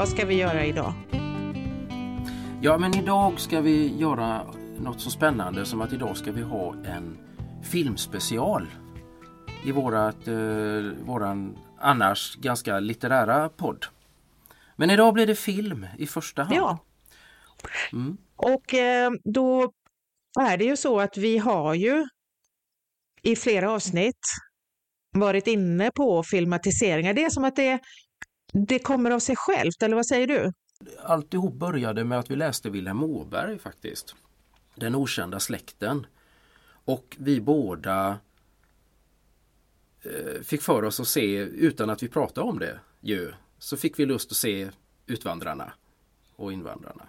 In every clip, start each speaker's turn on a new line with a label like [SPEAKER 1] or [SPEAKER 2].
[SPEAKER 1] Vad ska vi göra idag?
[SPEAKER 2] Ja, men idag ska vi göra något så spännande som att idag ska vi ha en filmspecial i vårat, eh, våran annars ganska litterära podd. Men idag blir det film i första hand.
[SPEAKER 1] Ja. Mm. Och eh, då är det ju så att vi har ju i flera avsnitt varit inne på filmatiseringar. Det är som att det, det kommer av sig självt, eller vad säger du?
[SPEAKER 2] Alltihop började med att vi läste Vilhelm Åberg faktiskt. Den okända släkten. Och vi båda eh, fick för oss att se, utan att vi pratade om det ju, så fick vi lust att se Utvandrarna och Invandrarna.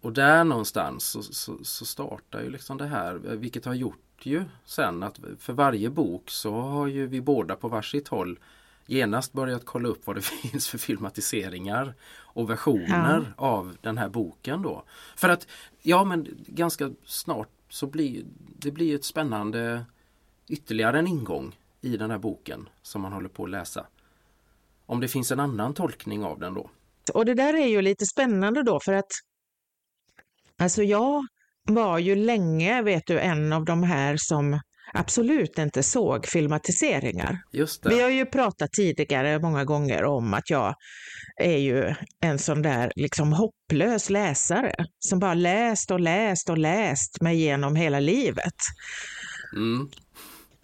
[SPEAKER 2] Och där någonstans så, så, så startar ju liksom det här, vilket har gjort ju sen att för varje bok så har ju vi båda på varsitt håll genast börjat kolla upp vad det finns för filmatiseringar och versioner ja. av den här boken då. För att, ja men ganska snart så blir det blir ett spännande ytterligare en ingång i den här boken som man håller på att läsa. Om det finns en annan tolkning av den då.
[SPEAKER 1] Och det där är ju lite spännande då för att alltså jag var ju länge, vet du, en av de här som absolut inte såg filmatiseringar. Vi har ju pratat tidigare många gånger om att jag är ju en sån där liksom hopplös läsare som bara läst och läst och läst mig igenom hela livet. Mm.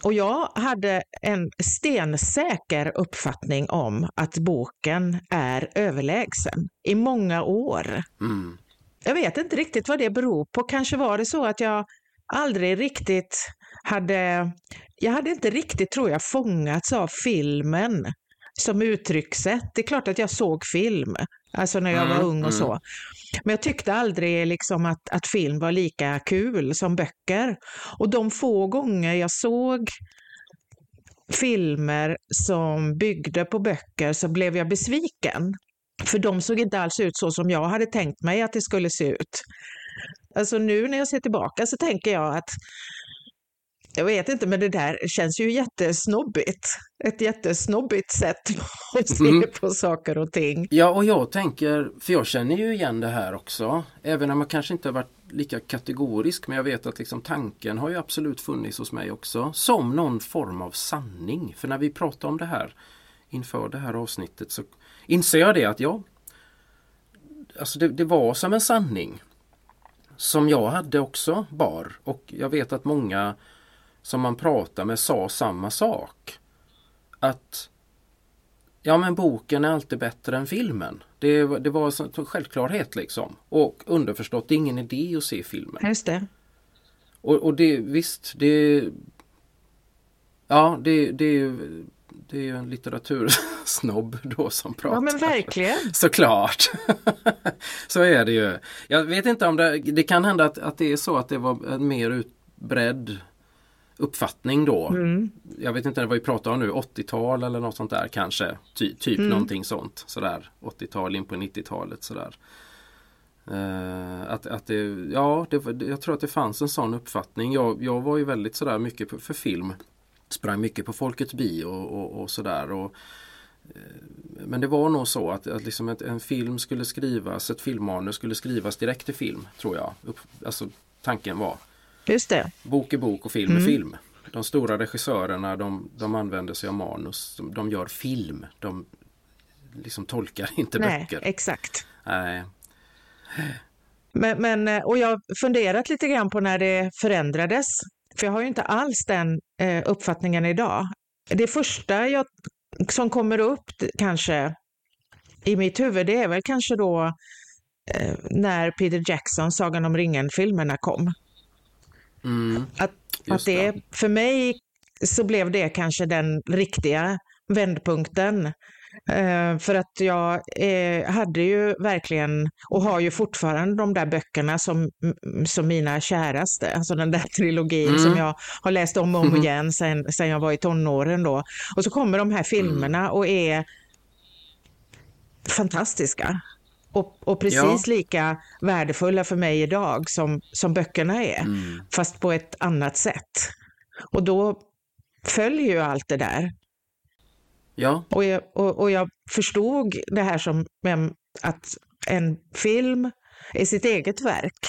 [SPEAKER 1] Och jag hade en stensäker uppfattning om att boken är överlägsen i många år. Mm. Jag vet inte riktigt vad det beror på. Kanske var det så att jag aldrig riktigt hade, jag hade inte riktigt, tror jag, fångats av filmen som uttryckssätt. Det är klart att jag såg film, alltså när jag mm, var ung och mm. så. Men jag tyckte aldrig liksom att, att film var lika kul som böcker. Och de få gånger jag såg filmer som byggde på böcker så blev jag besviken. För de såg inte alls ut så som jag hade tänkt mig att det skulle se ut. Alltså nu när jag ser tillbaka så tänker jag att jag vet inte, men det där känns ju jättesnobbigt. Ett jättesnobbigt sätt att se mm. på saker och ting.
[SPEAKER 2] Ja, och jag tänker, för jag känner ju igen det här också. Även om jag kanske inte har varit lika kategorisk, men jag vet att liksom tanken har ju absolut funnits hos mig också. Som någon form av sanning. För när vi pratar om det här inför det här avsnittet så inser jag det att ja, alltså det, det var som en sanning. Som jag hade också bar. Och jag vet att många som man pratar med sa samma sak. Att Ja men boken är alltid bättre än filmen. Det, det var en självklarhet liksom. Och underförstått, det är ingen idé att se filmen.
[SPEAKER 1] Just det.
[SPEAKER 2] Och, och det visst, det Ja, det, det, det är ju en litteratursnobb då som pratar.
[SPEAKER 1] Ja men verkligen.
[SPEAKER 2] Såklart. så är det ju. Jag vet inte om det, det kan hända att, att det är så att det var en mer utbredd uppfattning då. Mm. Jag vet inte vad vi pratar om nu, 80-tal eller något sånt där kanske. Ty, typ mm. någonting sånt. Sådär 80-tal in på 90-talet sådär. Uh, att, att det, ja, det, jag tror att det fanns en sån uppfattning. Jag, jag var ju väldigt sådär mycket för, för film. Sprang mycket på Folkets bio och, och, och sådär. Och, uh, men det var nog så att, att liksom ett, en film skulle skrivas, ett filmmanus skulle skrivas direkt till film tror jag. Upp, alltså tanken var.
[SPEAKER 1] Just det.
[SPEAKER 2] Bok är bok och film är mm. film. De stora regissörerna de, de använder sig av manus. De, de gör film. De liksom tolkar inte
[SPEAKER 1] Nej,
[SPEAKER 2] böcker.
[SPEAKER 1] Exakt.
[SPEAKER 2] Nej.
[SPEAKER 1] Men, men, eh, och jag har funderat lite grann på när det förändrades. För jag har ju inte alls den eh, uppfattningen idag. Det första jag, som kommer upp kanske i mitt huvud, det är väl kanske då eh, när Peter Jackson, Sagan om ringen-filmerna kom. Mm, att, att det, det, för mig så blev det kanske den riktiga vändpunkten. Eh, för att jag eh, hade ju verkligen, och har ju fortfarande de där böckerna som, som mina käraste, alltså den där trilogin mm. som jag har läst om och om mm. igen sen, sen jag var i tonåren då. Och så kommer de här filmerna mm. och är fantastiska. Och, och precis ja. lika värdefulla för mig idag som, som böckerna är, mm. fast på ett annat sätt. Och då följer ju allt det där.
[SPEAKER 2] Ja.
[SPEAKER 1] Och, jag, och, och jag förstod det här som att en film är sitt eget verk.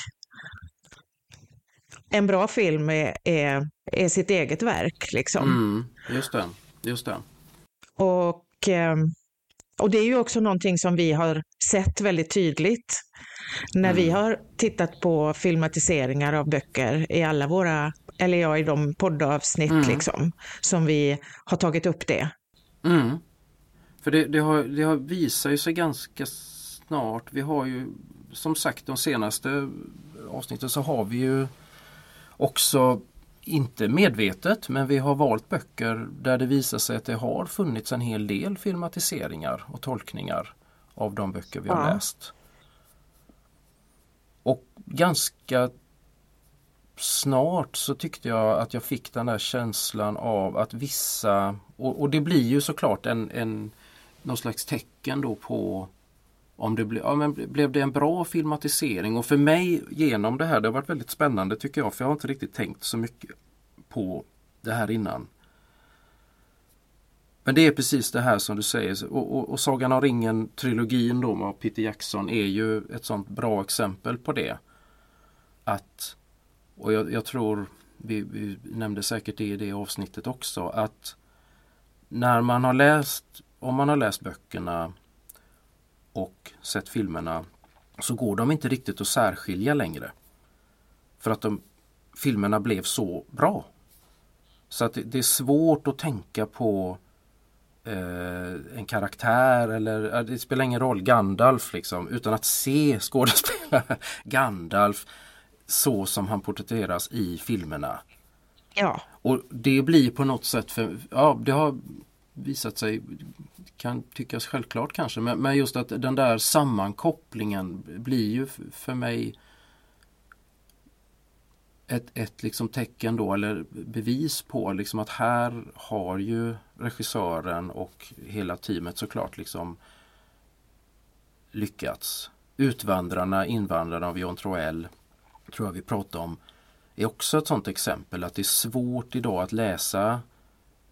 [SPEAKER 1] En bra film är, är, är sitt eget verk. Liksom.
[SPEAKER 2] Mm, just det. Just det.
[SPEAKER 1] Och, ehm, och det är ju också någonting som vi har sett väldigt tydligt när mm. vi har tittat på filmatiseringar av böcker i alla våra, eller ja, i de poddavsnitt mm. liksom, som vi har tagit upp det.
[SPEAKER 2] Mm. För det, det, har, det har visat sig ganska snart. Vi har ju som sagt de senaste avsnitten så har vi ju också inte medvetet men vi har valt böcker där det visar sig att det har funnits en hel del filmatiseringar och tolkningar av de böcker vi har ja. läst. Och ganska snart så tyckte jag att jag fick den där känslan av att vissa, och, och det blir ju såklart en, en någon slags tecken då på om det ble, ja, men blev det en bra filmatisering och för mig genom det här, det har varit väldigt spännande tycker jag för jag har inte riktigt tänkt så mycket på det här innan. Men det är precis det här som du säger och, och, och Sagan om ringen trilogin då med Peter Jackson är ju ett sånt bra exempel på det. Att, och jag, jag tror vi, vi, nämnde säkert det i det avsnittet också, att när man har läst, om man har läst böckerna och sett filmerna så går de inte riktigt att särskilja längre. För att de, filmerna blev så bra. Så att det, det är svårt att tänka på eh, en karaktär eller det spelar ingen roll, Gandalf liksom, utan att se skådespelaren Gandalf så som han porträtteras i filmerna.
[SPEAKER 1] Ja.
[SPEAKER 2] Och det blir på något sätt, för, ja det har visat sig, kan tyckas självklart kanske, men, men just att den där sammankopplingen blir ju för mig ett, ett liksom tecken då eller bevis på liksom att här har ju regissören och hela teamet såklart liksom lyckats. Utvandrarna, invandrarna av John Troell tror jag vi pratade om är också ett sådant exempel att det är svårt idag att läsa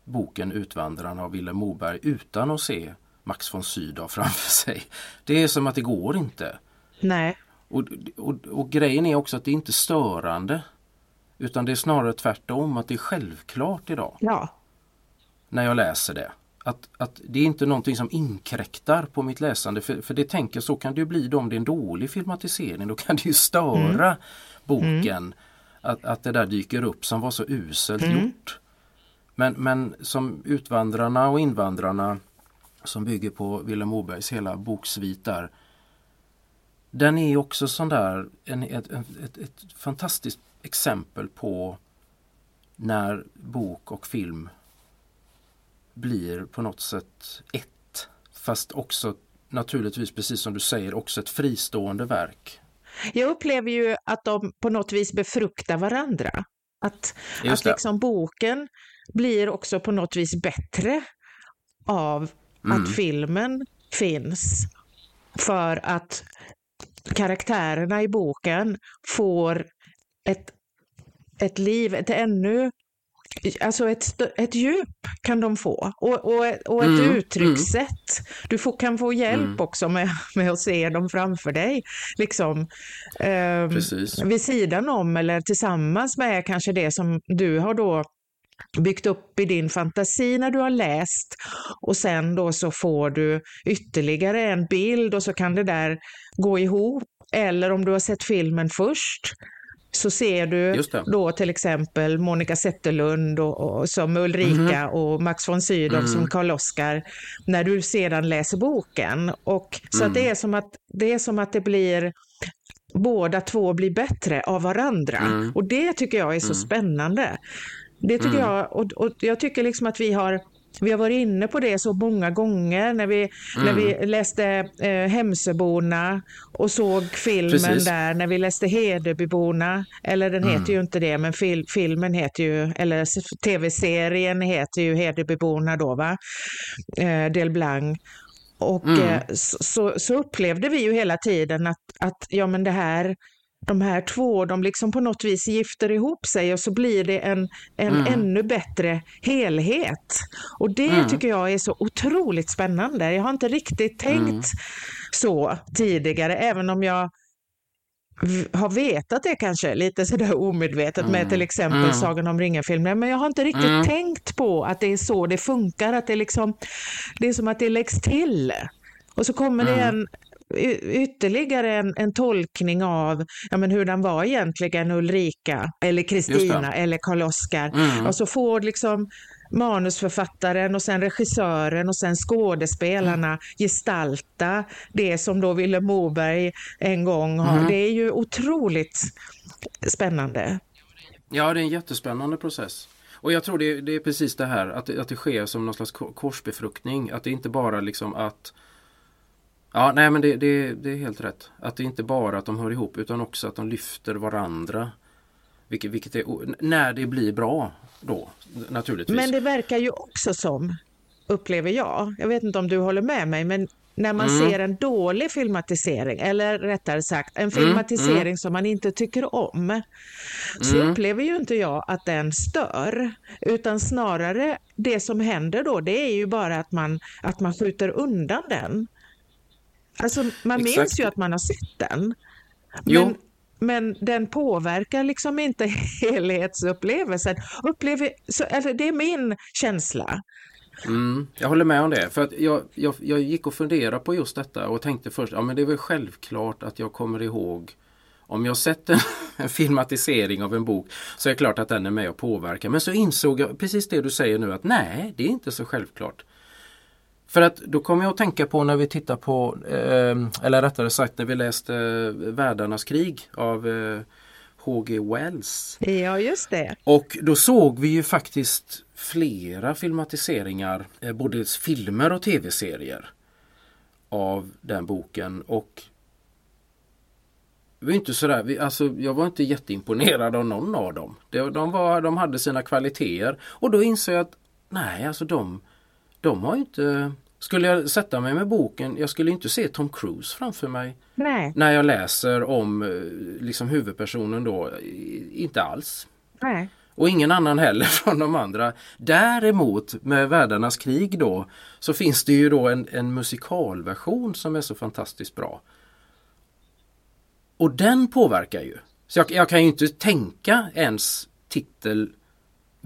[SPEAKER 2] boken Utvandrarna av Vilhelm Moberg utan att se Max von Sydow framför sig. Det är som att det går inte.
[SPEAKER 1] Nej.
[SPEAKER 2] Och, och, och grejen är också att det är inte störande. Utan det är snarare tvärtom att det är självklart idag.
[SPEAKER 1] Ja.
[SPEAKER 2] När jag läser det. Att, att det är inte någonting som inkräktar på mitt läsande. För, för det tänker så kan det bli då om det är en dålig filmatisering. Då kan det ju störa mm. boken. Mm. Att, att det där dyker upp som var så uselt mm. gjort. Men, men som Utvandrarna och Invandrarna som bygger på Vilhelm Mobergs hela boksvit där. Den är också sån där en, ett, ett, ett fantastiskt exempel på när bok och film blir på något sätt ett. Fast också naturligtvis precis som du säger också ett fristående verk.
[SPEAKER 1] Jag upplever ju att de på något vis befruktar varandra. Att, att liksom boken blir också på något vis bättre av mm. att filmen finns. För att karaktärerna i boken får ett, ett liv, ett ännu Alltså ett, ett djup kan de få och, och, och ett mm, uttryckssätt. Mm. Du får, kan få hjälp mm. också med, med att se dem framför dig. Liksom, eh, vid sidan om eller tillsammans med kanske det som du har då byggt upp i din fantasi när du har läst och sen då så får du ytterligare en bild och så kan det där gå ihop. Eller om du har sett filmen först så ser du då till exempel Monica Zetterlund och, och som Ulrika mm. och Max von Sydow mm. som Karl-Oskar när du sedan läser boken. Och, så mm. det, är som att, det är som att det blir båda två blir bättre av varandra. Mm. Och det tycker jag är så mm. spännande. Det tycker mm. jag, och, och jag tycker liksom att vi har vi har varit inne på det så många gånger när vi, mm. när vi läste eh, Hemsöborna och såg filmen Precis. där, när vi läste Hedebyborna, eller den mm. heter ju inte det, men fil, filmen heter ju, eller tv-serien heter ju Hedebyborna då, va? Eh, Del Blanc. Och mm. eh, så, så, upplevde vi ju hela tiden att, att ja men det här de här två, de liksom på något vis gifter ihop sig och så blir det en, en mm. ännu bättre helhet. Och det mm. tycker jag är så otroligt spännande. Jag har inte riktigt tänkt mm. så tidigare, även om jag har vetat det kanske lite sådär omedvetet mm. med till exempel mm. Sagan om ringen-filmen, men jag har inte riktigt mm. tänkt på att det är så det funkar, att det, liksom, det är som att det läggs till. Och så kommer det mm. en ytterligare en, en tolkning av ja, men hur den var egentligen Ulrika eller Kristina eller Karl-Oskar. Mm. Och så får liksom manusförfattaren och sen regissören och sen skådespelarna mm. gestalta det som då Ville Moberg en gång har. Mm. Det är ju otroligt spännande.
[SPEAKER 2] Ja, det är en jättespännande process. Och jag tror det, det är precis det här att, att det sker som någon slags korsbefruktning. Att det inte bara liksom att Ja, nej men det, det, det, är helt rätt. Att det inte bara att de hör ihop utan också att de lyfter varandra. Vilket, vilket är, när det blir bra då naturligtvis.
[SPEAKER 1] Men det verkar ju också som, upplever jag, jag vet inte om du håller med mig, men när man mm. ser en dålig filmatisering, eller rättare sagt en mm, filmatisering mm. som man inte tycker om, så mm. upplever ju inte jag att den stör. Utan snarare det som händer då, det är ju bara att man, att man skjuter undan den. Alltså man Exakt. minns ju att man har sett den. Men, men den påverkar liksom inte helhetsupplevelsen. Upplever, så, alltså, det är min känsla.
[SPEAKER 2] Mm, jag håller med om det. För att jag, jag, jag gick och funderade på just detta och tänkte först, ja men det är väl självklart att jag kommer ihåg om jag sett en, en, filmatisering av en bok så är det klart att den är med och påverkar. Men så insåg jag precis det du säger nu att nej, det är inte så självklart. För att då kommer jag att tänka på när vi tittar på, eh, eller rättare sagt när vi läste eh, Världarnas krig av eh, H.G. Wells.
[SPEAKER 1] Ja, just det.
[SPEAKER 2] Och då såg vi ju faktiskt flera filmatiseringar, eh, både filmer och tv-serier av den boken. Och var inte sådär, vi, alltså, jag var inte jätteimponerad av någon av dem. De, de, var, de hade sina kvaliteter och då insåg jag att nej, alltså de de har inte skulle jag sätta mig med boken, jag skulle inte se Tom Cruise framför mig.
[SPEAKER 1] Nej.
[SPEAKER 2] När jag läser om eh, liksom huvudpersonen då, inte alls.
[SPEAKER 1] Nej.
[SPEAKER 2] Och ingen annan heller från de andra. Däremot med Världarnas krig då så finns det ju då en, en musikalversion som är så fantastiskt bra. Och den påverkar ju. Så jag, jag kan ju inte tänka ens titel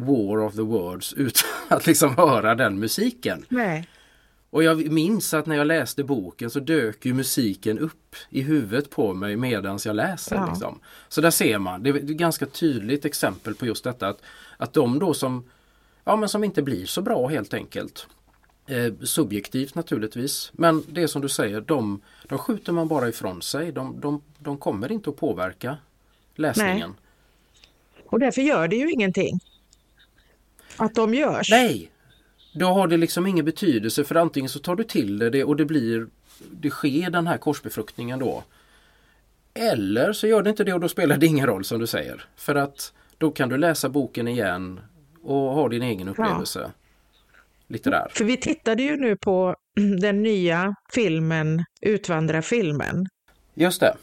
[SPEAKER 2] War of the Words utan att liksom höra den musiken.
[SPEAKER 1] Nej.
[SPEAKER 2] Och jag minns att när jag läste boken så dök ju musiken upp i huvudet på mig medans jag läser. Ja. Liksom. Så där ser man, det är ett ganska tydligt exempel på just detta att, att de då som, ja, men som inte blir så bra helt enkelt. Eh, subjektivt naturligtvis, men det som du säger, de, de skjuter man bara ifrån sig. De, de, de kommer inte att påverka läsningen.
[SPEAKER 1] Nej. Och därför gör det ju ingenting att de görs.
[SPEAKER 2] Nej, då har det liksom ingen betydelse för antingen så tar du till det och det blir det sker den här korsbefruktningen då. Eller så gör det inte det och då spelar det ingen roll som du säger. För att då kan du läsa boken igen och ha din egen upplevelse. Ja. Lite där.
[SPEAKER 1] För vi tittade ju nu på den nya filmen Utvandrarfilmen.
[SPEAKER 2] Just det.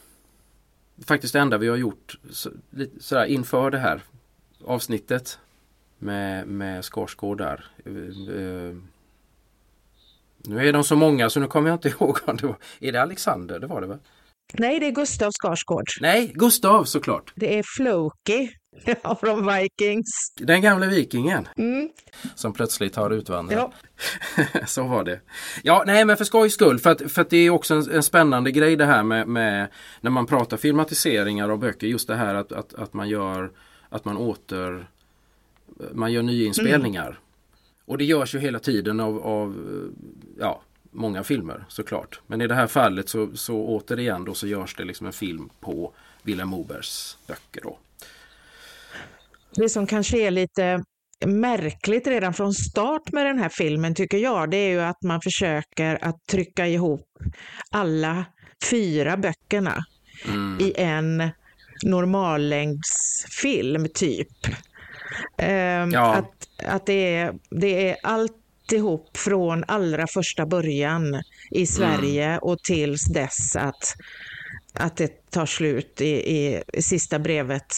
[SPEAKER 2] Faktiskt det enda vi har gjort så, sådär, inför det här avsnittet med, med Skarsgård där. Uh, nu är de så många så nu kommer jag inte ihåg om det var, är det Alexander? Det var det va?
[SPEAKER 1] Nej, det är Gustav Skarsgård.
[SPEAKER 2] Nej, Gustav såklart.
[SPEAKER 1] Det är Floki från Vikings.
[SPEAKER 2] Den gamla vikingen.
[SPEAKER 1] Mm.
[SPEAKER 2] Som plötsligt har utvandrat. Ja. så var det. Ja, nej men för skojs skull. För att, för att det är också en, en spännande grej det här med, med, när man pratar filmatiseringar av böcker. Just det här att, att, att man gör att man åter man gör nyinspelningar. Mm. Och det görs ju hela tiden av, av ja, många filmer såklart. Men i det här fallet så, så återigen då så görs det liksom en film på Vilhelm Mobergs böcker. Då.
[SPEAKER 1] Det som kanske är lite märkligt redan från start med den här filmen tycker jag, det är ju att man försöker att trycka ihop alla fyra böckerna mm. i en normallängdsfilm typ. Eh, ja. Att, att det, är, det är alltihop från allra första början i Sverige mm. och tills dess att att det tar slut i, i, i sista brevet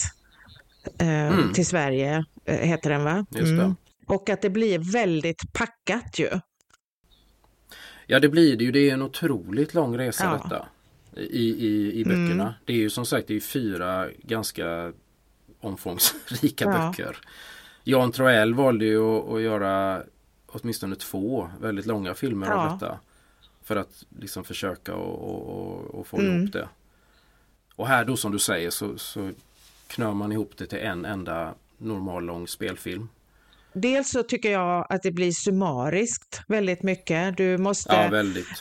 [SPEAKER 1] eh, mm. till Sverige, eh, heter den va?
[SPEAKER 2] Mm.
[SPEAKER 1] Och att det blir väldigt packat ju.
[SPEAKER 2] Ja det blir det ju, det är en otroligt lång resa ja. detta. I, i, i böckerna. Mm. Det är ju som sagt det är fyra ganska omfångsrika ja. böcker. Jan Troell valde ju att, att, göra åtminstone två väldigt långa filmer ja. av detta. För att liksom försöka och, få mm. ihop det. Och här då som du säger så, så knör man ihop det till en enda normal lång spelfilm.
[SPEAKER 1] Dels så tycker jag att det blir summariskt väldigt mycket. Du måste,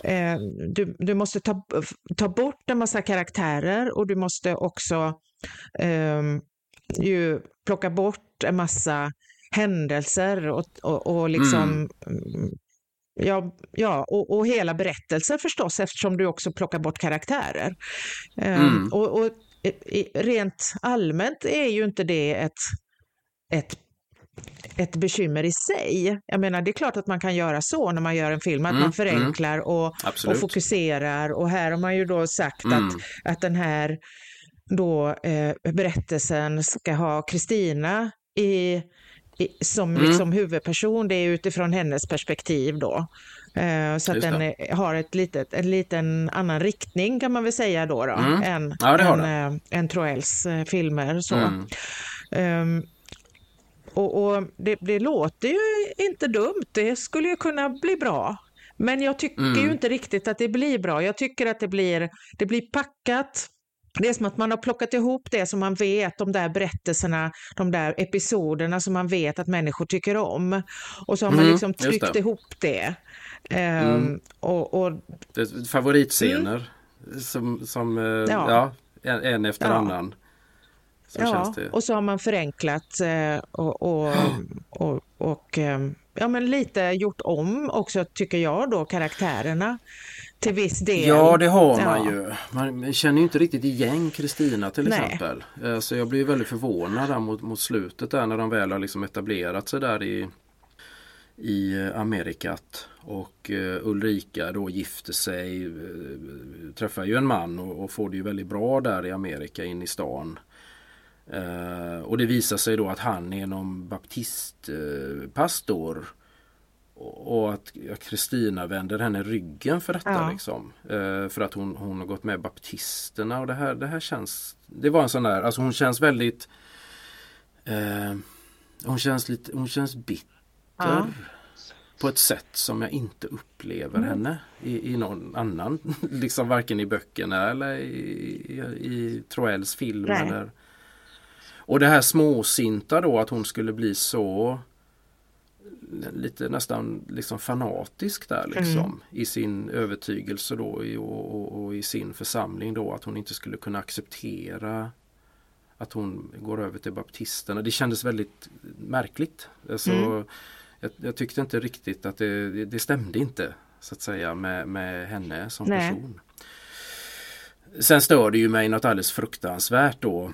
[SPEAKER 2] ja.
[SPEAKER 1] Eh, du, du måste ta, ta bort en massa karaktärer och du måste också eh, ju plocka bort en massa händelser och, och, och liksom mm. Ja, ja och, och hela berättelser förstås eftersom du också plockar bort karaktärer. Eh, mm. och, och rent allmänt är ju inte det ett, ett ett bekymmer i sig. Jag menar, det är klart att man kan göra så när man gör en film, att mm, man förenklar mm. och, och, fokuserar. Och här har man ju då sagt mm. att, att den här då, eh, berättelsen ska ha Kristina i, i, som mm. liksom huvudperson. Det är utifrån hennes perspektiv då. Eh, så att den är, har ett litet, en liten annan riktning kan man väl säga då, då mm. än, ja, än, äh, än Troells äh, filmer. Så. Um, och, och det, det, låter ju inte dumt, det skulle ju kunna bli bra. Men jag tycker mm. ju inte riktigt att det blir bra. Jag tycker att det blir, det blir packat. Det är som att man har plockat ihop det som man vet, de där berättelserna, de där episoderna som man vet att människor tycker om. Och så har man mm, liksom tryckt ihop det. Um, och, och,
[SPEAKER 2] favoritscener mm. som, som uh, ja. ja. en, efter ja. annan.
[SPEAKER 1] Så ja, och så har man förenklat eh, och, och, och, och, ehm, ja, men lite gjort om också, tycker jag, då, karaktärerna till viss del.
[SPEAKER 2] Ja, det har man ja. ju. Man känner ju inte riktigt igen Kristina till Nej. exempel. Eh, så jag blir väldigt förvånad där mot, mot slutet där när de väl har liksom etablerat sig där i, i Amerikat. Och uh, Ulrika då gifter sig, träffar ju en man och, och, får det ju väldigt bra där i Amerika in i stan. Uh, och det visar sig då att han är någon baptistpastor. Uh, och att Kristina vänder henne ryggen för detta. Ja. Liksom. Uh, för att hon, hon har gått med baptisterna och det här, det här känns Det var en sån där, alltså hon känns väldigt Hon känns lite, hon känns bitter. Ja. På ett sätt som jag inte upplever mm. henne i, i någon annan. liksom varken i böckerna eller i, i, i Troells film. Nej. Eller, och det här småsinta då att hon skulle bli så lite nästan liksom fanatisk där liksom mm. i sin övertygelse då och, och, och, i sin församling då att hon inte skulle kunna acceptera att hon går över till baptisterna. Det kändes väldigt märkligt. Alltså, mm. jag, jag, tyckte inte riktigt att det, det, det, stämde inte så att säga med, med henne som Nej. person. Sen stör det ju mig något alldeles fruktansvärt då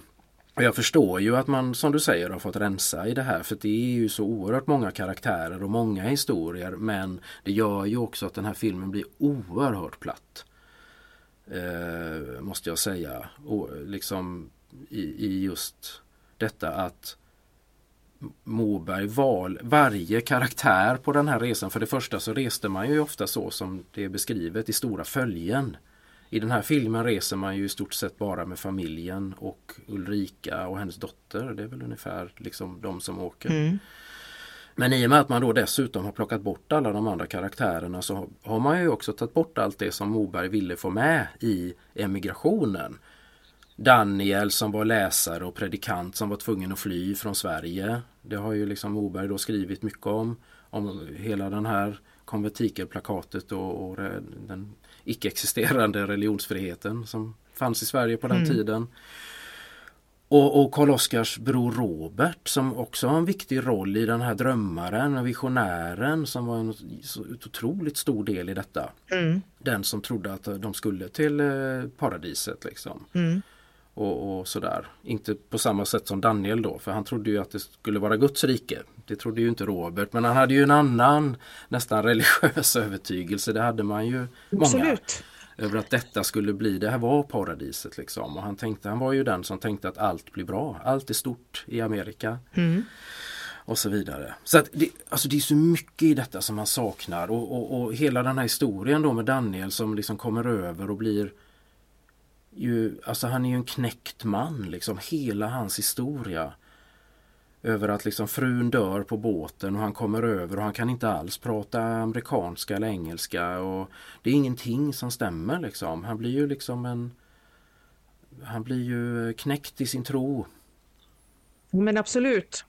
[SPEAKER 2] och jag förstår ju att man som du säger har fått rensa i det här för det är ju så oerhört många karaktärer och många historier men det gör ju också att den här filmen blir oerhört platt. Eh, måste jag säga. Och liksom i, i just detta att Moberg val varje karaktär på den här resan. För det första så reste man ju ofta så som det är beskrivet i stora följen. I den här filmen reser man ju i stort sett bara med familjen och Ulrika och hennes dotter. Det är väl ungefär liksom de som åker. Mm. Men i och med att man då dessutom har plockat bort alla de andra karaktärerna så har man ju också tagit bort allt det som Moberg ville få med i emigrationen. Daniel som var läsare och predikant som var tvungen att fly från Sverige. Det har ju liksom Moberg då skrivit mycket om. Om hela den här konventikelplakatet och, och den icke-existerande religionsfriheten som fanns i Sverige på den mm. tiden. Och, och Karl Oskars bror Robert som också har en viktig roll i den här drömmaren, visionären som var en så otroligt stor del i detta. Mm. Den som trodde att de skulle till eh, paradiset liksom. Mm. Och, och, sådär. Inte på samma sätt som Daniel då för han trodde ju att det skulle vara Guds rike. Det trodde ju inte Robert men han hade ju en annan nästan religiös övertygelse. Det hade man ju många. över att detta skulle bli, det här var paradiset liksom. Och han tänkte, han var ju den som tänkte att allt blir bra, allt är stort i Amerika.
[SPEAKER 1] Mm.
[SPEAKER 2] Och så vidare. Så att det, alltså det är så mycket i detta som man saknar och, och, och hela den här historien då med Daniel som liksom kommer över och blir ju, alltså han är ju en knäckt man liksom, hela hans historia. Över att liksom frun dör på båten och han kommer över och han kan inte alls prata amerikanska eller engelska och det är ingenting som stämmer liksom. Han blir ju liksom en Han blir ju knäckt i sin tro.
[SPEAKER 1] Men absolut.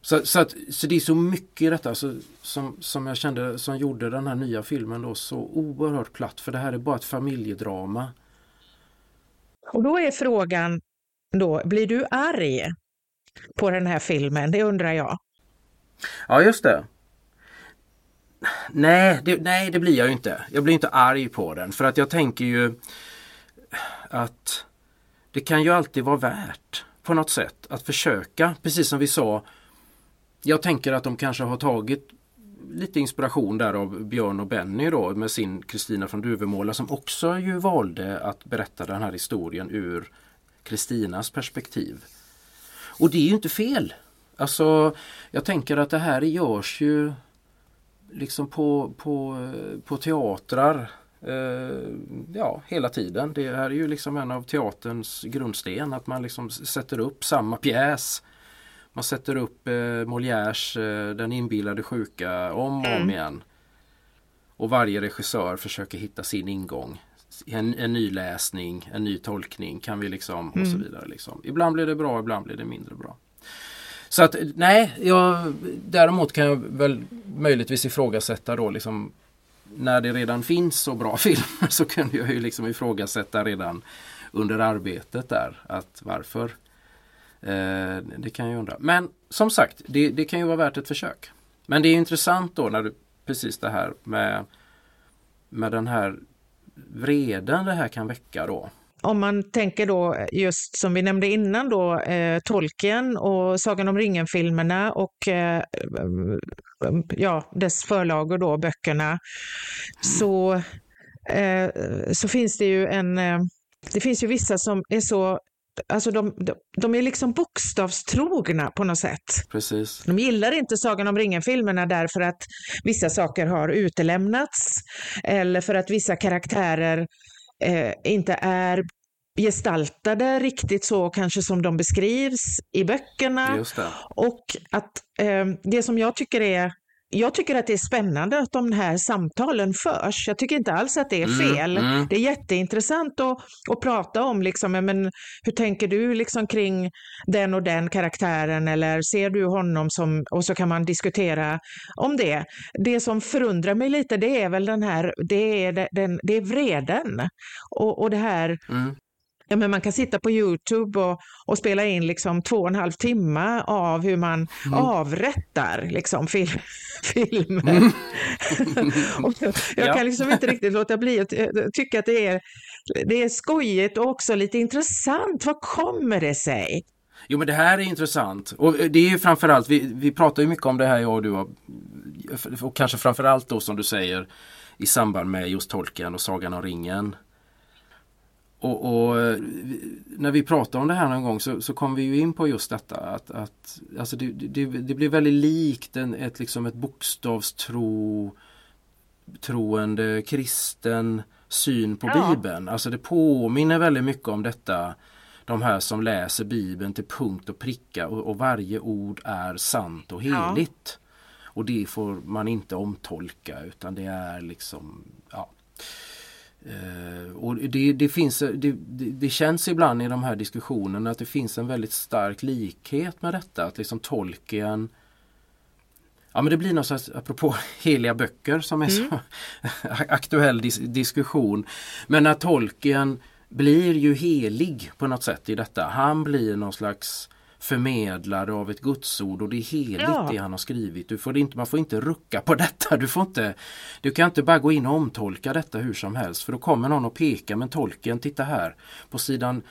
[SPEAKER 2] Så, så, att, så det är så mycket i detta så, som, som jag kände som gjorde den här nya filmen då så oerhört platt för det här är bara ett familjedrama.
[SPEAKER 1] Och då är frågan då, blir du arg på den här filmen? Det undrar jag.
[SPEAKER 2] Ja just det. Nej det, nej, det blir jag ju inte. Jag blir inte arg på den för att jag tänker ju att det kan ju alltid vara värt på något sätt att försöka, precis som vi sa. Jag tänker att de kanske har tagit lite inspiration där av Björn och Benny då med sin Kristina från Duvemåla som också ju valde att berätta den här historien ur Kristinas perspektiv. Och det är ju inte fel. Alltså jag tänker att det här görs ju liksom på, på, på teatrar eh, ja, hela tiden. Det här är ju liksom en av teaterns grundsten att man liksom sätter upp samma pjäs man sätter upp eh, Molières eh, Den inbillade sjuka om och mm. om igen. Och varje regissör försöker hitta sin ingång. En, en ny läsning, en ny tolkning kan vi liksom och så mm. vidare. Liksom. Ibland blir det bra, ibland blir det mindre bra. Så att nej, jag, däremot kan jag väl möjligtvis ifrågasätta då liksom när det redan finns så bra filmer så kunde jag ju liksom ifrågasätta redan under arbetet där att varför Eh, det kan jag undra. Men som sagt, det, det, kan ju vara värt ett försök. Men det är intressant då när du, precis det här med, med den här vreden det här kan väcka då.
[SPEAKER 1] Om man tänker då just som vi nämnde innan då, eh, Tolkien och Sagan om ringen-filmerna och eh, ja, dess förlagor då, böckerna, så, eh, så finns det ju en eh, det finns ju vissa som är så Alltså de, de, de, är liksom bokstavstrogna på något sätt.
[SPEAKER 2] Precis.
[SPEAKER 1] De gillar inte Sagan om ringen-filmerna därför att vissa saker har utelämnats eller för att vissa karaktärer eh, inte är gestaltade riktigt så kanske som de beskrivs i böckerna. Och att eh, det som jag tycker är jag tycker att det är spännande att de här samtalen förs. Jag tycker inte alls att det är mm, fel. Mm, mm. Det är jätteintressant att, att prata om, liksom, men hur tänker du liksom, kring den och den karaktären eller ser du honom som, och så kan man diskutera om det. Det som förundrar mig lite det är väl den här, det är, den, det är vreden och, och det här mm. Ja, men man kan sitta på Youtube och, och spela in liksom två och en halv timme av hur man mm. avrättar liksom, fil filmer. Mm. jag, jag ja. kan liksom inte riktigt låta bli att tycka att det är, det är skojigt och också lite intressant. Vad kommer det sig?
[SPEAKER 2] Jo men det här är intressant och det är ju framförallt, vi, vi pratar ju mycket om det här jag och du och kanske framförallt då som du säger i samband med just tolken och Sagan om ringen. Och, och, när vi pratar om det här någon gång så, så kom vi ju in på just detta att, att alltså det, det, det blir väldigt likt en, ett, liksom ett bokstavstro troende kristen syn på ja. Bibeln. Alltså det påminner väldigt mycket om detta de här som läser Bibeln till punkt och pricka och, och varje ord är sant och heligt. Ja. Och det får man inte omtolka utan det är liksom Uh, och det, det finns, det, det, känns ibland i de här diskussionerna att det finns en väldigt stark likhet med detta. Att liksom tolken Ja men det blir något slags, apropå heliga böcker som är mm. så aktuell dis diskussion. Men att tolken blir ju helig på något sätt i detta. Han blir någon slags förmedlare av ett gudsord och det är heligt ja. det han har skrivit. Du får inte, man får inte rucka på detta. Du, får inte, du kan inte bara gå in och omtolka detta hur som helst för då kommer någon och pekar men tolken, titta här på sidan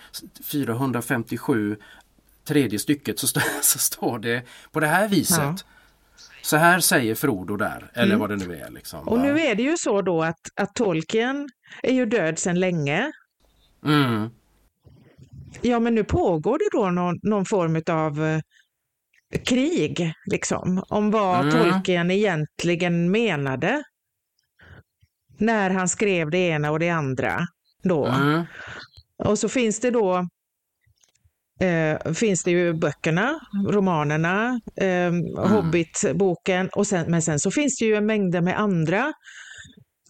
[SPEAKER 2] 457 tredje stycket så, st så står det på det här viset. Ja. Så här säger Frodo där, eller mm. vad det nu är. Liksom.
[SPEAKER 1] Och nu är det ju så då att, att Tolkien är ju död sedan länge.
[SPEAKER 2] Mm.
[SPEAKER 1] Ja, men nu pågår det då någon, någon form av eh, krig, liksom, om vad mm. Tolkien egentligen menade när han skrev det ena och det andra. Då.
[SPEAKER 2] Mm.
[SPEAKER 1] Och så finns det då eh, finns det ju böckerna, romanerna, eh, mm. Hobbit-boken, och sen, men sen så finns det ju mängder med andra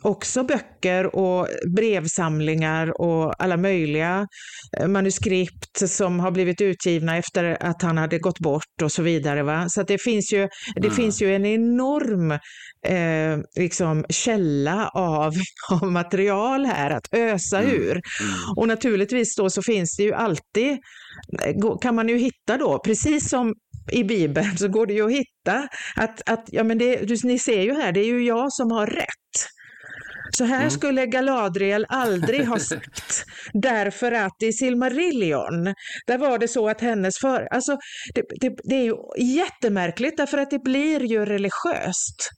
[SPEAKER 1] också böcker och brevsamlingar och alla möjliga eh, manuskript som har blivit utgivna efter att han hade gått bort och så vidare. Va? Så det, finns ju, det mm. finns ju en enorm eh, liksom källa av, av material här att ösa mm. ur. Mm. Och naturligtvis då så finns det ju alltid, kan man ju hitta då, precis som i Bibeln så går det ju att hitta att, att ja, men det, ni ser ju här, det är ju jag som har rätt. Så här mm. skulle Galadriel aldrig ha sagt. Därför att i Silmarillion, där var det så att hennes för... Alltså, det, det, det är ju jättemärkligt därför att det blir ju religiöst.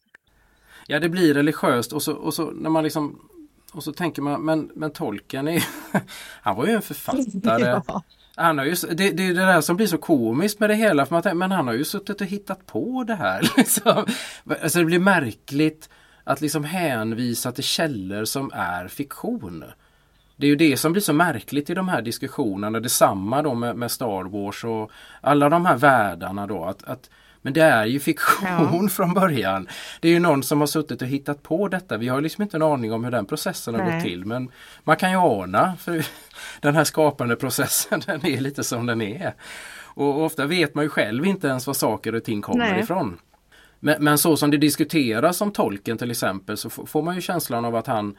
[SPEAKER 2] Ja, det blir religiöst och så, och så när man liksom och så tänker man, men, men tolken är han var ju en författare. Ja. Han har ju, det, det är det där som blir så komiskt med det hela, för man men han har ju suttit och hittat på det här. Liksom. Alltså det blir märkligt att liksom hänvisa till källor som är fiktion. Det är ju det som blir så märkligt i de här diskussionerna. Detsamma då med, med Star Wars och alla de här världarna då. Att, att men det är ju fiktion ja. från början. Det är ju någon som har suttit och hittat på detta. Vi har liksom inte en aning om hur den processen har Nej. gått till. Men man kan ju ana. För den här skapande processen den är lite som den är. Och ofta vet man ju själv inte ens var saker och ting kommer Nej. ifrån. Men, men, så som det diskuteras om tolken till exempel så får man ju känslan av att han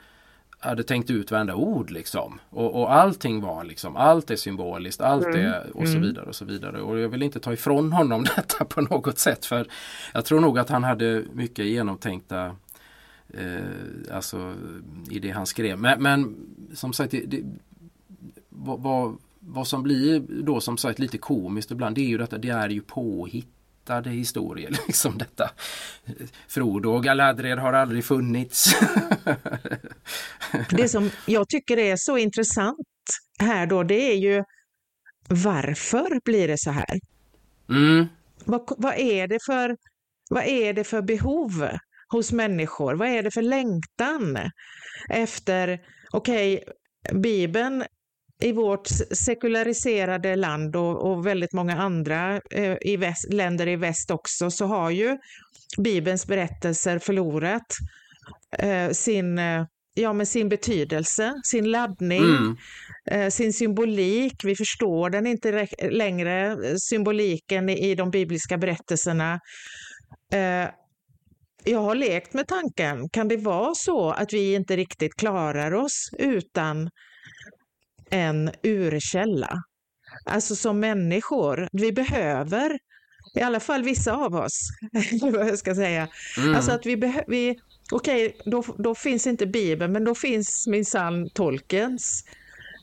[SPEAKER 2] hade tänkt ut varenda ord liksom. Och, och allting var liksom, allt är symboliskt, allt mm. är och så mm. vidare och så vidare. Och jag vill inte ta ifrån honom detta på något sätt för jag tror nog att han hade mycket genomtänkta eh, alltså i det han skrev. Men, men som sagt, det, det, vad, vad, vad som blir då som sagt lite komiskt ibland det är ju detta, det är ju påhitt berättade historier. Liksom detta. Frodo och Galadriel har aldrig funnits.
[SPEAKER 1] det som jag tycker är så intressant här då, det är ju varför blir det så här?
[SPEAKER 2] Mm.
[SPEAKER 1] Vad, vad, är det för, vad är det för behov hos människor? Vad är det för längtan efter, okej, okay, Bibeln i vårt sekulariserade land och, och väldigt många andra eh, i väst, länder i väst också så har ju Bibelns berättelser förlorat eh, sin, eh, ja, med sin betydelse, sin laddning, mm. eh, sin symbolik. Vi förstår den inte längre, eh, symboliken i, i de bibliska berättelserna. Eh, jag har lekt med tanken, kan det vara så att vi inte riktigt klarar oss utan en urkälla. Alltså som människor, vi behöver, i alla fall vissa av oss, vad jag ska säga, mm. alltså att vi behöver, okej, okay, då, då finns inte Bibeln, men då finns minsann Tolkiens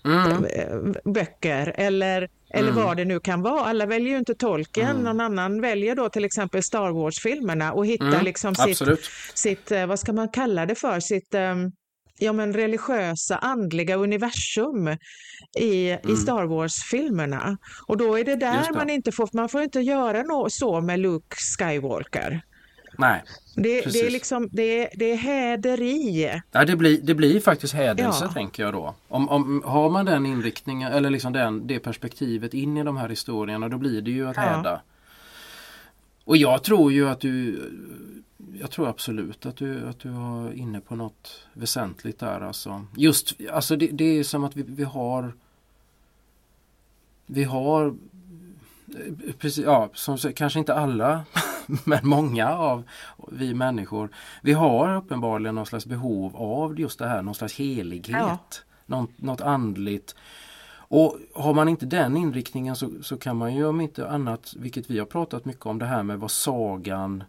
[SPEAKER 1] mm. Eh, böcker eller, eller mm. vad det nu kan vara. Alla väljer ju inte Tolkien, mm. någon annan väljer då till exempel Star Wars-filmerna och hittar mm. liksom sitt, sitt, eh, vad ska man kalla det för, sitt um, ja, men religiösa, andliga universum i, mm. i Star Wars-filmerna. Och då är det där man inte får, man får inte göra no, så med Luke Skywalker.
[SPEAKER 2] Nej,
[SPEAKER 1] det, det, är liksom, det, det är häderi.
[SPEAKER 2] Ja, det, blir, det blir faktiskt hädelse ja. tänker jag då. Om, om, har man den inriktningen eller liksom den, det perspektivet in i de här historierna då blir det ju att ja. häda. Och jag tror ju att du jag tror absolut att du, att du var inne på något väsentligt där. Alltså. Just, alltså det, det är som att vi, vi har Vi har precis, ja, som, kanske inte alla men många av vi människor Vi har uppenbarligen någon slags behov av just det här, någon slags helighet. Ja. Något, något andligt. Och har man inte den inriktningen så, så kan man ju om inte annat, vilket vi har pratat mycket om, det här med vad sagan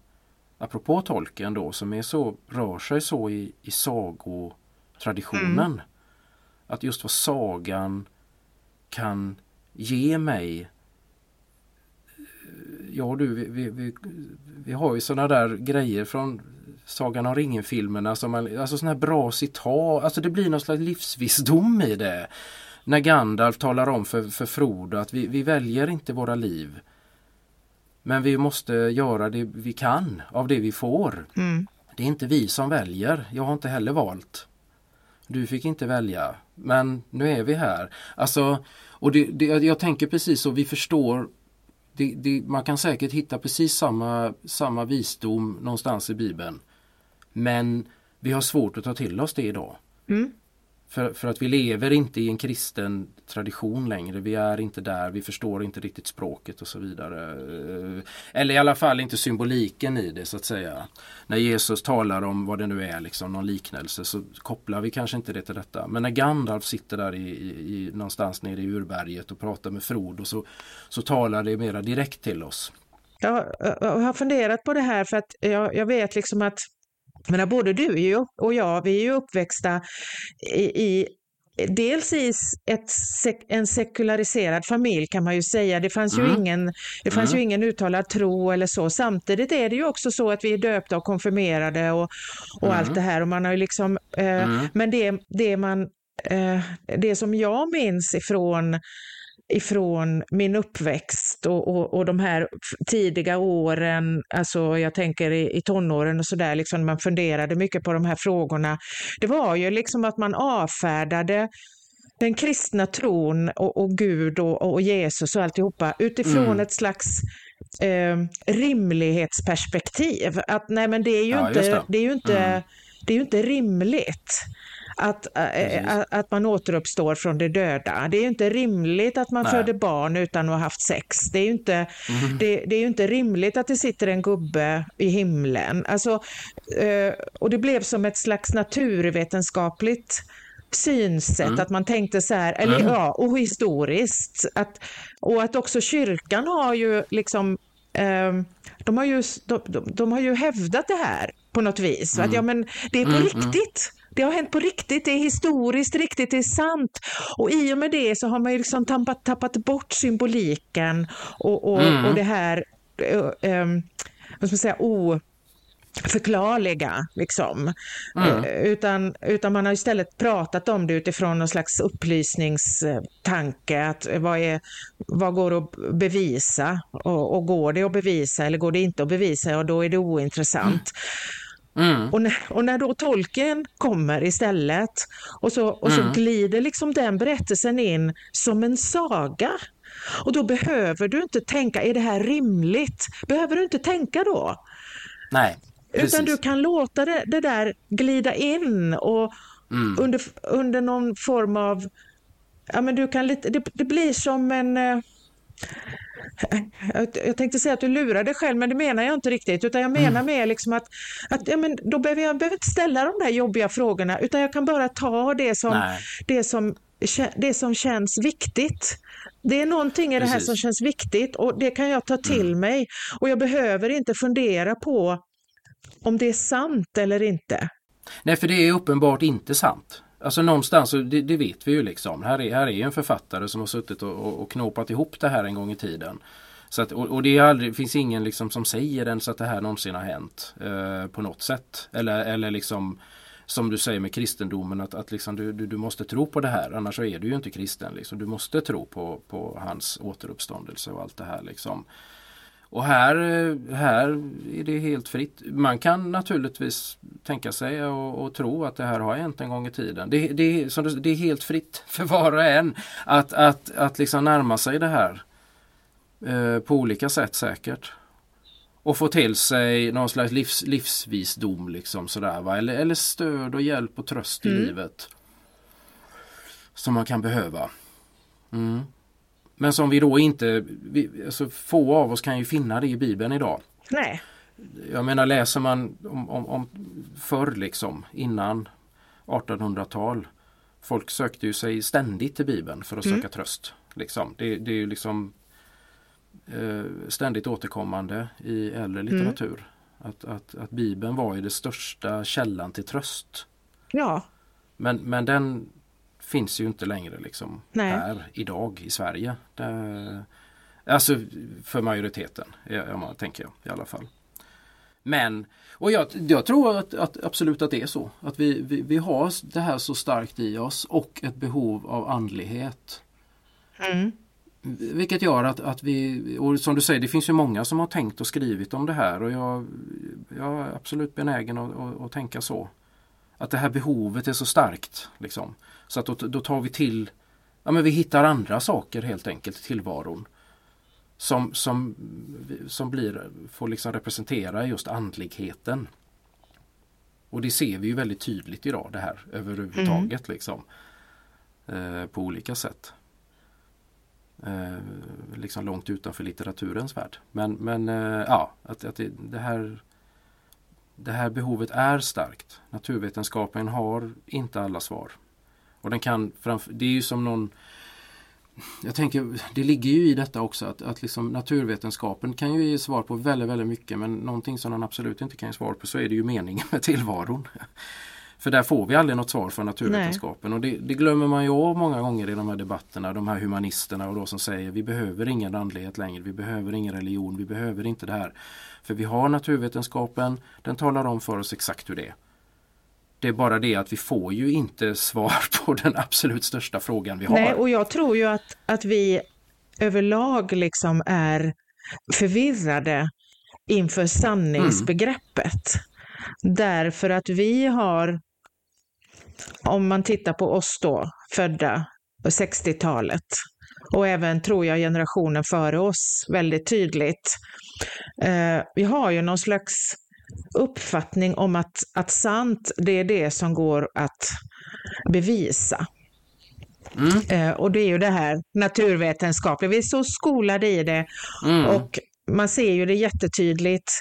[SPEAKER 2] apropå tolken då som är så, rör sig så i, i sagotraditionen. Mm. Att just vad sagan kan ge mig ja du, vi, vi, vi, vi har ju sådana där grejer från Sagan om ringen-filmerna, som man, alltså sådana här bra citat, alltså det blir någon slags livsvisdom i det. När Gandalf talar om för, för Frodo att vi, vi väljer inte våra liv. Men vi måste göra det vi kan av det vi får.
[SPEAKER 1] Mm.
[SPEAKER 2] Det är inte vi som väljer. Jag har inte heller valt. Du fick inte välja. Men nu är vi här. Alltså, och det, det, jag tänker precis så, vi förstår det, det, man kan säkert hitta precis samma, samma visdom någonstans i Bibeln. Men vi har svårt att ta till oss det idag.
[SPEAKER 1] Mm.
[SPEAKER 2] För, för att vi lever inte i en kristen tradition längre. Vi är inte där, vi förstår inte riktigt språket och så vidare. Eh, eller i alla fall inte symboliken i det så att säga. När Jesus talar om vad det nu är, liksom någon liknelse, så kopplar vi kanske inte det till detta. Men när Gandalf sitter där i, i, i någonstans nere i urberget och pratar med Frodo så, så talar det mera direkt till oss.
[SPEAKER 1] Jag, jag har funderat på det här för att jag, jag vet liksom att men både du och jag, vi är ju uppväxta i, i Dels i ett, en sekulariserad familj kan man ju säga. Det fanns, mm. ju, ingen, det fanns mm. ju ingen uttalad tro eller så. Samtidigt är det ju också så att vi är döpta och konfirmerade och, och mm. allt det här. Och man har ju liksom, eh, mm. Men det, det, man, eh, det som jag minns ifrån ifrån min uppväxt och, och, och de här tidiga åren, alltså jag tänker i, i tonåren och sådär, liksom man funderade mycket på de här frågorna. Det var ju liksom att man avfärdade den kristna tron och, och Gud och, och, Jesus och alltihopa utifrån mm. ett slags eh, rimlighetsperspektiv. Att nej men det är ju ja, inte, det. det. är ju inte, mm. det är ju inte rimligt att, äh, att man återuppstår från de döda. Det är ju inte rimligt att man Nej. föder barn utan att ha haft sex. Det är ju inte, mm. det, det, är inte rimligt att det sitter en gubbe i himlen. Alltså, äh, och det blev som ett slags naturvetenskapligt synsätt, mm. att man tänkte så här, eller mm. ja, och historiskt. Att, och att också kyrkan har ju liksom eh, de har ju, de, de, de, har ju hävdat det här på något vis. Mm. Att ja, men det är på mm, mm. riktigt. Det har hänt på riktigt, det är historiskt riktigt, det är sant. Och i och med det så har man ju liksom tappat, tappat bort symboliken och, och, mm. och det här um, vad ska man säga, oförklarliga. Liksom. Mm. Utan, utan man har istället pratat om det utifrån någon slags upplysningstanke. Att vad, är, vad går att bevisa? Och, och går det att bevisa eller går det inte att bevisa? Och då är det ointressant. Mm. Mm. Och, när, och, när, då tolken kommer istället och så, och så mm. glider liksom den berättelsen in som en saga. Och då behöver du inte tänka, är det här rimligt? Behöver du inte tänka då.
[SPEAKER 2] Nej,
[SPEAKER 1] precis. Utan du kan låta det, det där glida in och mm. under, under någon form av, ja men du kan lite, det, det blir som en eh, jag tänkte säga att du lurar dig själv, men det menar jag inte riktigt. Utan jag menar mm. mer liksom att, att ja, men då behöver jag behöver inte ställa de där jobbiga frågorna, utan jag kan bara ta det som, det som, det som känns viktigt. Det är någonting i Precis. det här som känns viktigt och det kan jag ta till mm. mig. Och jag behöver inte fundera på om det är sant eller inte.
[SPEAKER 2] Nej, för det är uppenbart inte sant. Alltså någonstans, det, det, vet vi ju liksom. Här är, här är en författare som har suttit och, och, och knåpat ihop det här en gång i tiden. Så att, och, och det, aldrig, finns ingen liksom som säger ens att det här någonsin har hänt eh, på något sätt. Eller, eller liksom som du säger med kristendomen att, att liksom du, du, du, måste tro på det här annars är du ju inte kristen. Liksom. Du måste tro på, på hans återuppståndelse och allt det här. Liksom. Och här, här är det helt fritt. Man kan naturligtvis tänka sig och, och tro att det här har hänt en gång i tiden. Det, det, det är helt fritt för var och en att, att, att liksom närma sig det här eh, på olika sätt säkert. Och få till sig någon slags livs, livsvisdom liksom sådär va? Eller, eller stöd och hjälp och tröst mm. i livet. Som man kan behöva. Mm. Men som vi då inte, vi, alltså få av oss kan ju finna det i Bibeln idag.
[SPEAKER 1] Nej.
[SPEAKER 2] Jag menar läser man om, om, om förr liksom innan 1800-tal. Folk sökte ju sig ständigt till Bibeln för att mm. söka tröst. Liksom. Det, det är ju liksom eh, ständigt återkommande i äldre mm. litteratur. Mm. Att, att, att Bibeln var ju den största källan till tröst.
[SPEAKER 1] Ja.
[SPEAKER 2] Men, men den finns ju inte längre liksom här idag i Sverige. Det, Alltså för majoriteten, ja, tänker jag i alla fall. Men, och jag, jag tror att, att, absolut att det är så. Att vi, vi, vi har det här så starkt i oss och ett behov av andlighet. Mm. Vilket gör att, att vi, och som du säger, det finns ju många som har tänkt och skrivit om det här och jag, jag är absolut benägen att, att, att tänka så. Att det här behovet är så starkt. Liksom. Så att då, då tar vi till, ja men vi hittar andra saker helt enkelt i tillvaron. Som, som, som blir, får liksom representera just andligheten. Och det ser vi ju väldigt tydligt idag det här överhuvudtaget. Mm. Liksom, eh, på olika sätt. Eh, liksom långt utanför litteraturens värld. Men, men eh, ja, att, att det, det, här, det här behovet är starkt. Naturvetenskapen har inte alla svar. Och den kan framför, det är ju som någon jag tänker, det ligger ju i detta också att, att liksom naturvetenskapen kan ju ge svar på väldigt, väldigt mycket men någonting som den absolut inte kan ge svar på så är det ju meningen med tillvaron. För där får vi aldrig något svar från naturvetenskapen Nej. och det, det, glömmer man ju av många gånger i de här debatterna, de här humanisterna och då som säger vi behöver ingen andlighet längre, vi behöver ingen religion, vi behöver inte det här. För vi har naturvetenskapen, den talar om för oss exakt hur det är. Det är bara det att vi får ju inte svar på den absolut största frågan vi har.
[SPEAKER 1] Nej, och jag tror ju att, att vi överlag liksom är förvirrade inför sanningsbegreppet. Mm. Därför att vi har om man tittar på oss då, födda på 60-talet och även, tror jag, generationen före oss väldigt tydligt. Eh, vi har ju någon slags uppfattning om att, att sant, det är det som går att bevisa. Mm. Eh, och det är ju det här naturvetenskapliga, vi är så skolade i det mm. och man ser ju det jättetydligt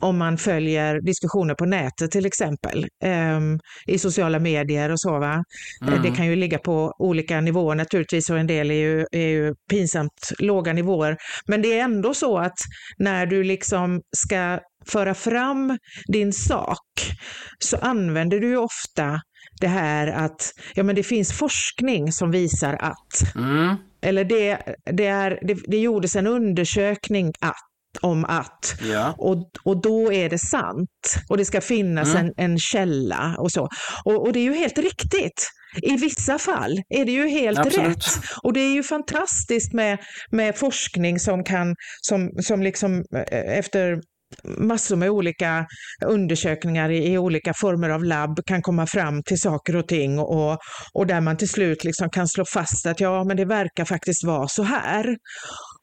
[SPEAKER 1] om man följer diskussioner på nätet till exempel, um, i sociala medier och så. Va? Mm. Det kan ju ligga på olika nivåer naturligtvis och en del är ju, är ju pinsamt låga nivåer. Men det är ändå så att när du liksom ska föra fram din sak så använder du ofta det här att ja, men det finns forskning som visar att. Mm. Eller det, det, är, det, det gjordes en undersökning att om att. Ja. Och, och då är det sant. Och det ska finnas mm. en, en källa och så. Och, och det är ju helt riktigt. I vissa fall är det ju helt Absolut. rätt. Och det är ju fantastiskt med, med forskning som kan, som, som liksom eh, efter massor med olika undersökningar i, i, olika former av labb kan komma fram till saker och ting och, och där man till slut liksom kan slå fast att ja, men det verkar faktiskt vara så här.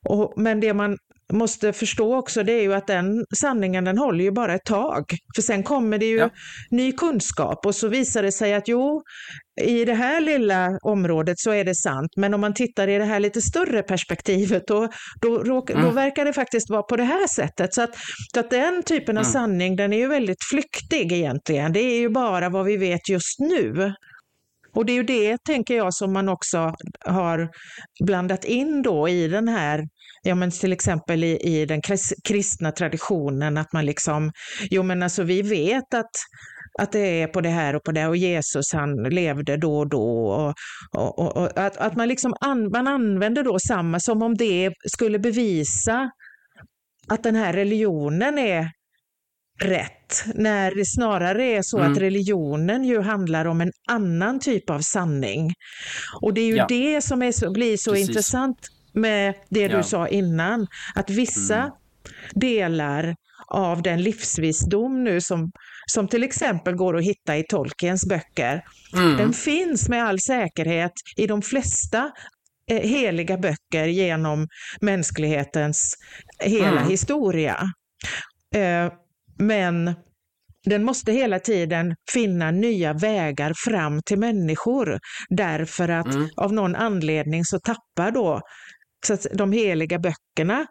[SPEAKER 1] Och, men det man måste förstå också det är ju att den sanningen den håller ju bara ett tag. För sen kommer det ju ja. ny kunskap och så visar det sig att jo, i det här lilla området så är det sant, men om man tittar i det här lite större perspektivet då, då, då, mm. då verkar det faktiskt vara på det här sättet. Så att, så att den typen av mm. sanning den är ju väldigt flyktig egentligen. Det är ju bara vad vi vet just nu. Och det är ju det, tänker jag, som man också har blandat in då i den här ja men till exempel i, i den kristna traditionen, att man liksom, jo men alltså vi vet att att det är på det här och på det och Jesus han levde då och då. Och, och, och, och att, att man, liksom an, man använder då samma som om det skulle bevisa att den här religionen är rätt, när det snarare är så mm. att religionen ju handlar om en annan typ av sanning. Och det är ju ja. det som är så, blir så Precis. intressant med det ja. du sa innan, att vissa mm. delar av den livsvisdom nu som, som till exempel går att hitta i Tolkiens böcker, mm. den finns med all säkerhet i de flesta eh, heliga böcker genom mänsklighetens hela mm. historia. Eh, men den måste hela tiden finna nya vägar fram till människor därför att mm. av någon anledning så tappar då så att de heliga böckerna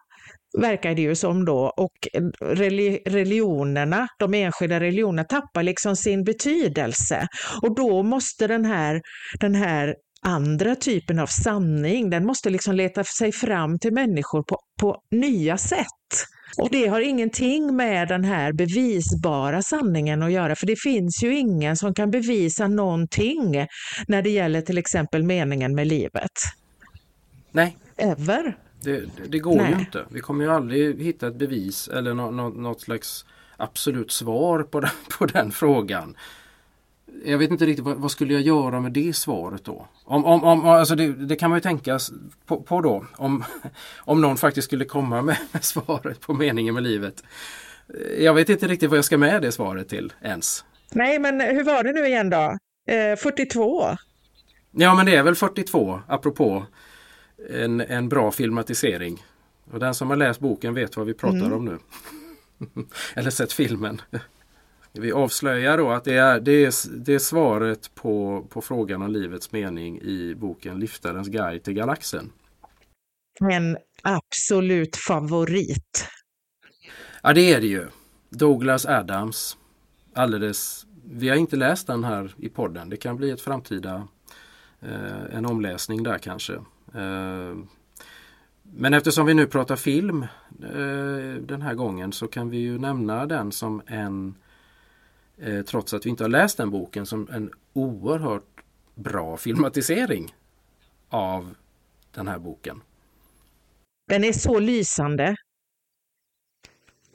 [SPEAKER 1] verkar det ju som då och religionerna, de enskilda religionerna tappar liksom sin betydelse och då måste den här, den här andra typen av sanning, den måste liksom leta sig fram till människor på, på nya sätt. Och det har ingenting med den här bevisbara sanningen att göra, för det finns ju ingen som kan bevisa någonting när det gäller till exempel meningen med livet.
[SPEAKER 2] Nej.
[SPEAKER 1] Ever.
[SPEAKER 2] Det, det går Nej. ju inte. Vi kommer ju aldrig hitta ett bevis eller no, no, något slags absolut svar på den, på den frågan. Jag vet inte riktigt vad, vad, skulle jag göra med det svaret då? Om, om, om, alltså det, det kan man ju tänka på, på, då om, om någon faktiskt skulle komma med, med svaret på meningen med livet. Jag vet inte riktigt vad jag ska med det svaret till ens.
[SPEAKER 1] Nej, men hur var det nu igen då? Eh, 42?
[SPEAKER 2] Ja, men det är väl 42 apropå en, en bra filmatisering. Och den som har läst boken vet vad vi pratar mm. om nu. Eller sett filmen. Vi avslöjar då att det är, det är, det är svaret på, på frågan om livets mening i boken Liftarens guide till galaxen.
[SPEAKER 1] En absolut favorit.
[SPEAKER 2] Ja det är det ju. Douglas Adams. Alldeles, vi har inte läst den här i podden. Det kan bli ett framtida eh, en omläsning där kanske. Eh, men eftersom vi nu pratar film eh, den här gången så kan vi ju nämna den som en eh, trots att vi inte har läst den boken som en oerhört bra filmatisering av den här boken.
[SPEAKER 1] Den är så lysande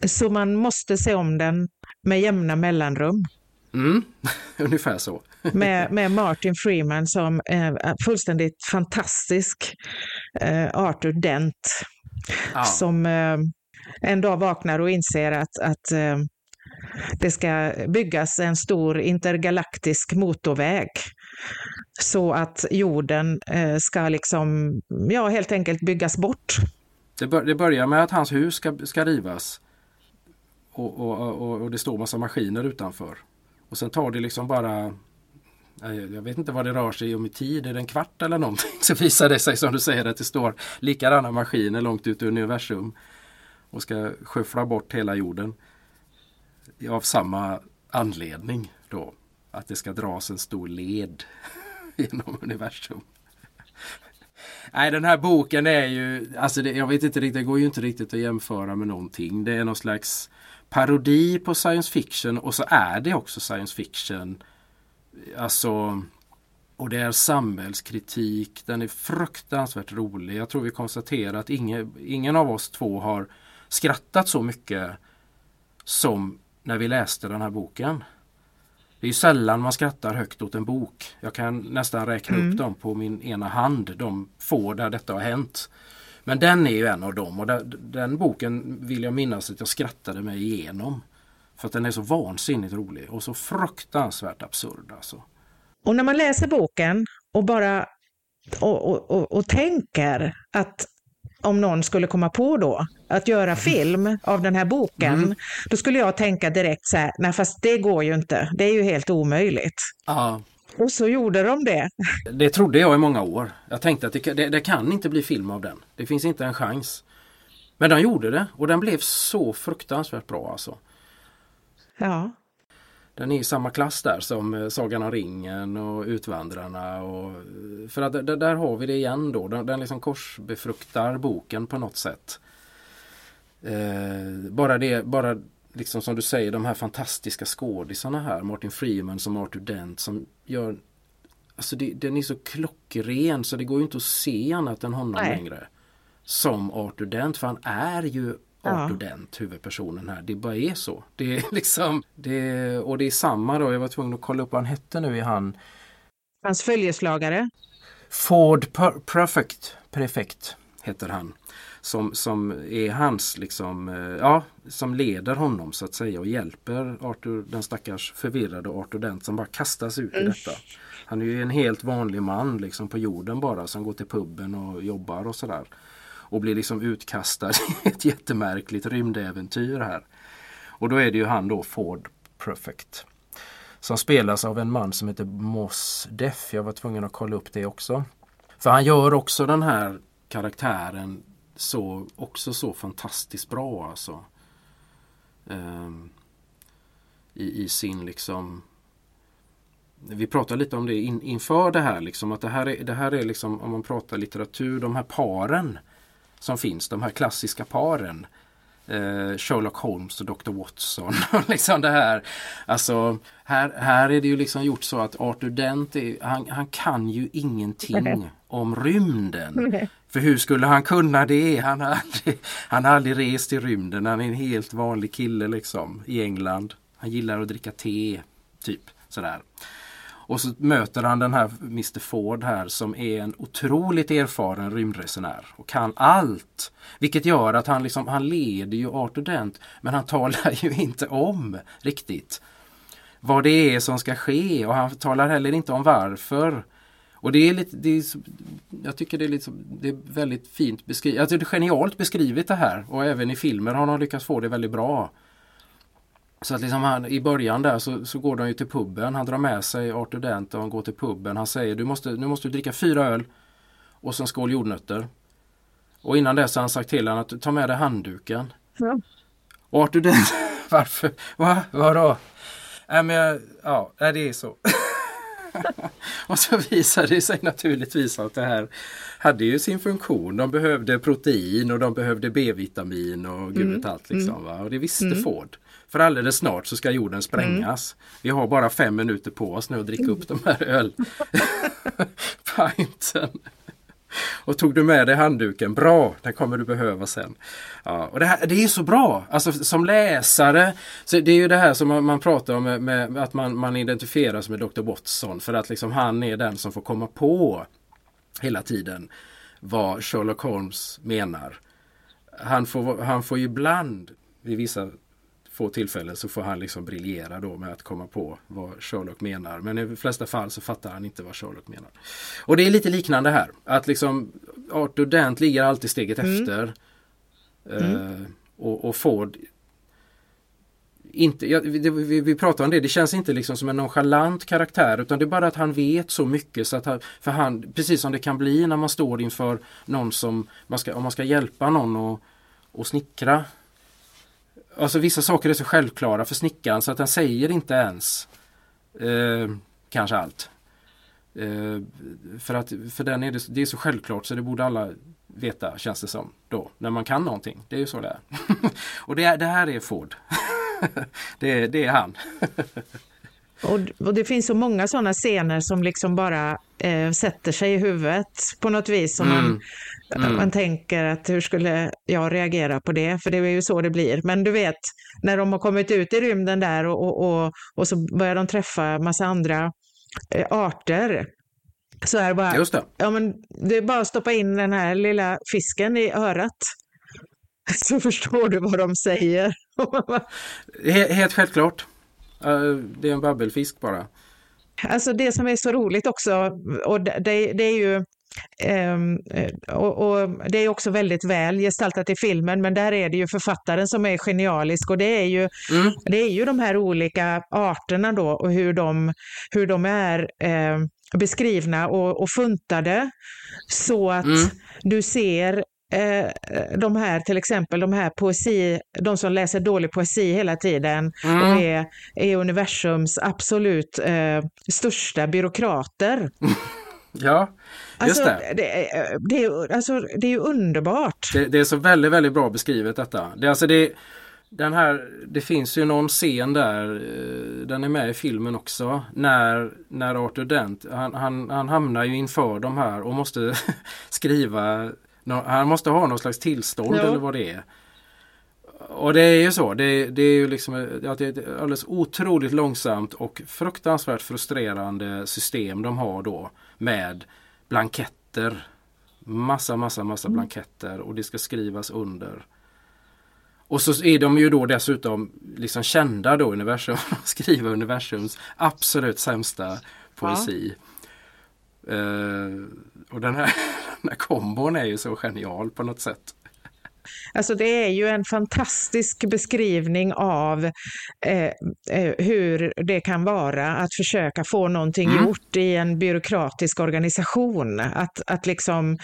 [SPEAKER 1] så man måste se om den med jämna mellanrum.
[SPEAKER 2] Mm, ungefär så.
[SPEAKER 1] Med, med Martin Freeman som är fullständigt fantastisk eh, Arthur Dent. Ja. Som eh, en dag vaknar och inser att, att eh, det ska byggas en stor intergalaktisk motorväg så att jorden ska liksom, ja helt enkelt byggas bort.
[SPEAKER 2] Det, bör, det börjar med att hans hus ska, ska rivas och, och, och, och det står massa maskiner utanför. Och sen tar det liksom bara jag vet inte vad det rör sig om i tid, är det en kvart eller någonting? Så visar det sig som du säger att det står likadana maskiner långt ut i universum och ska skyffla bort hela jorden. Av samma anledning då, att det ska dras en stor led genom universum. Nej den här boken är ju, alltså det, jag vet inte riktigt, det går ju inte riktigt att jämföra med någonting. Det är någon slags parodi på science fiction och så är det också science fiction. Alltså och det är samhällskritik. Den är fruktansvärt rolig. Jag tror vi konstaterar att ingen, ingen av oss två har skrattat så mycket som när vi läste den här boken. Det är sällan man skrattar högt åt en bok. Jag kan nästan räkna mm. upp dem på min ena hand, de få där detta har hänt. Men den är ju en av dem och den, den boken vill jag minnas att jag skrattade mig igenom. För att den är så vansinnigt rolig och så fruktansvärt absurd. Alltså.
[SPEAKER 1] Och när man läser boken och bara och, och, och, och tänker att om någon skulle komma på då att göra mm. film av den här boken, mm. då skulle jag tänka direkt så här, nej fast det går ju inte, det är ju helt omöjligt.
[SPEAKER 2] Ja.
[SPEAKER 1] Och så gjorde de det.
[SPEAKER 2] Det trodde jag i många år. Jag tänkte att det, det, det, kan inte bli film av den. Det finns inte en chans. Men de gjorde det och den blev så fruktansvärt bra alltså.
[SPEAKER 1] Ja.
[SPEAKER 2] Den är i samma klass där som eh, Sagan om ringen och Utvandrarna. Och, för att där, där har vi det igen då. Den, den liksom korsbefruktar boken på något sätt. Eh, bara det, bara liksom som du säger, de här fantastiska skådisarna här. Martin Freeman som Arthur Dent som gör Alltså det, den är så klockren så det går inte att se annat än honom Nej. längre. Som Arthur Dent, för han är ju Arthur ja. Dent, huvudpersonen här. Det bara är så. Det är liksom, det, och det är samma då, jag var tvungen att kolla upp vad han hette nu i han.
[SPEAKER 1] Hans följeslagare?
[SPEAKER 2] Ford per Perfect, Prefect heter han som, som är hans liksom, eh, ja, som leder honom så att säga och hjälper Arthur, den stackars förvirrade Arthur Dent som bara kastas ut i detta. Han är ju en helt vanlig man liksom på jorden bara som går till puben och jobbar och sådär. Och blir liksom utkastad i ett jättemärkligt rymdäventyr här. Och då är det ju han då Ford Perfect. Som spelas av en man som heter Moss Def. Jag var tvungen att kolla upp det också. För han gör också den här karaktären så, också så fantastiskt bra alltså. Um, i, I sin liksom vi pratade lite om det in, inför det här liksom att det här är, det här är liksom om man pratar litteratur, de här paren som finns, de här klassiska paren. eh, Sherlock Holmes och Dr. Watson. liksom det här. Alltså, här, här är det ju liksom gjort så att Arthur Dent, är, han, han kan ju ingenting om rymden. För hur skulle han kunna det? Han har, aldrig, han har aldrig rest i rymden. Han är en helt vanlig kille liksom i England. Han gillar att dricka te, typ sådär. Och så möter han den här Mr Ford här som är en otroligt erfaren rymdresenär och kan allt. Vilket gör att han, liksom, han leder ju Arthur Dent men han talar ju inte om riktigt vad det är som ska ske och han talar heller inte om varför. Och det är lite, det är, jag tycker det är, lite, det är väldigt fint beskrivet. Alltså det är genialt beskrivet det här och även i filmer har de lyckats få det väldigt bra. Så att liksom han, i början där så, så går de ju till puben. Han drar med sig Arthur Dent och han går till puben. Han säger du måste, nu måste du dricka fyra öl och sen skål jordnötter. Och innan dess har han sagt till honom att ta med dig handduken. Ja. Och Arthur Dent, varför? Va? Vadå? Nej men jag, ja, det är så. och så visade det sig naturligtvis att det här hade ju sin funktion. De behövde protein och de behövde B-vitamin och gud mm. allt. Liksom, mm. va? Och det visste mm. Ford. För alldeles snart så ska jorden sprängas. Mm. Vi har bara fem minuter på oss nu att dricka upp de här ölpinten. Och tog du med dig handduken, bra, den kommer du behöva sen. Ja, och det, här, det är så bra, alltså som läsare. Så det är ju det här som man, man pratar om med, med, att man, man identifieras med Dr. Watson för att liksom han är den som får komma på hela tiden vad Sherlock Holmes menar. Han får, han får ibland vid vissa få tillfällen så får han liksom briljera då med att komma på vad Sherlock menar. Men i de flesta fall så fattar han inte vad Sherlock menar. Och det är lite liknande här. Att liksom Arthur Dent ligger alltid steget mm. efter. Mm. Uh, och, och Ford inte, ja, vi, vi, pratar om det, det känns inte liksom som en nonchalant karaktär utan det är bara att han vet så mycket så att han, för han, precis som det kan bli när man står inför någon som, man ska, om man ska hjälpa någon och snickra Alltså vissa saker är så självklara för snickaren så att den säger inte ens eh, kanske allt. Eh, för att för den är det, det är så självklart så det borde alla veta känns det som då när man kan någonting. Det är ju så det är. och det, det här är Ford. det, det är han.
[SPEAKER 1] och, och, det finns så många sådana scener som liksom bara eh, sätter sig i huvudet på något vis. Som mm. man Mm. Man tänker att hur skulle jag reagera på det? För det är ju så det blir. Men du vet, när de har kommit ut i rymden där och, och, och, och så börjar de träffa massa andra eh, arter. Så är det bara,
[SPEAKER 2] Just det.
[SPEAKER 1] Ja, men det är bara att stoppa in den här lilla fisken i örat. Så förstår du vad de säger.
[SPEAKER 2] Helt självklart. Det är en babbelfisk bara.
[SPEAKER 1] Alltså det som är så roligt också, och det, det är ju Um, och, och, Det är också väldigt väl gestaltat i filmen, men där är det ju författaren som är genialisk och det är ju, mm. det är ju de här olika arterna då och hur de, hur de är eh, beskrivna och, och funtade så att mm. du ser eh, de här, till exempel de här poesi, de som läser dålig poesi hela tiden mm. och är, är universums absolut eh, största byråkrater.
[SPEAKER 2] ja, Just
[SPEAKER 1] alltså, det. Det, det, är, alltså, det är ju underbart.
[SPEAKER 2] Det, det, är så väldigt, väldigt bra beskrivet detta. Det, alltså det, den här, det finns ju någon scen där, eh, den är med i filmen också, när, när Arthur Dent, han, han, han hamnar ju inför de här och måste skriva, han måste ha någon slags tillstånd ja. eller vad det är. Och det är ju så, det, det är ju liksom ja, det är ett alldeles otroligt långsamt och fruktansvärt frustrerande system de har då med blanketter. Massa, massa, massa mm. blanketter och det ska skrivas under. Och så är de ju då dessutom liksom kända då universum, skriva universums absolut sämsta poesi. Ja. Uh, och den här, den här kombon är ju så genial på något sätt.
[SPEAKER 1] Alltså det är ju en fantastisk beskrivning av eh, eh, hur det kan vara att försöka få någonting mm. gjort i en byråkratisk organisation. Att, att liksom,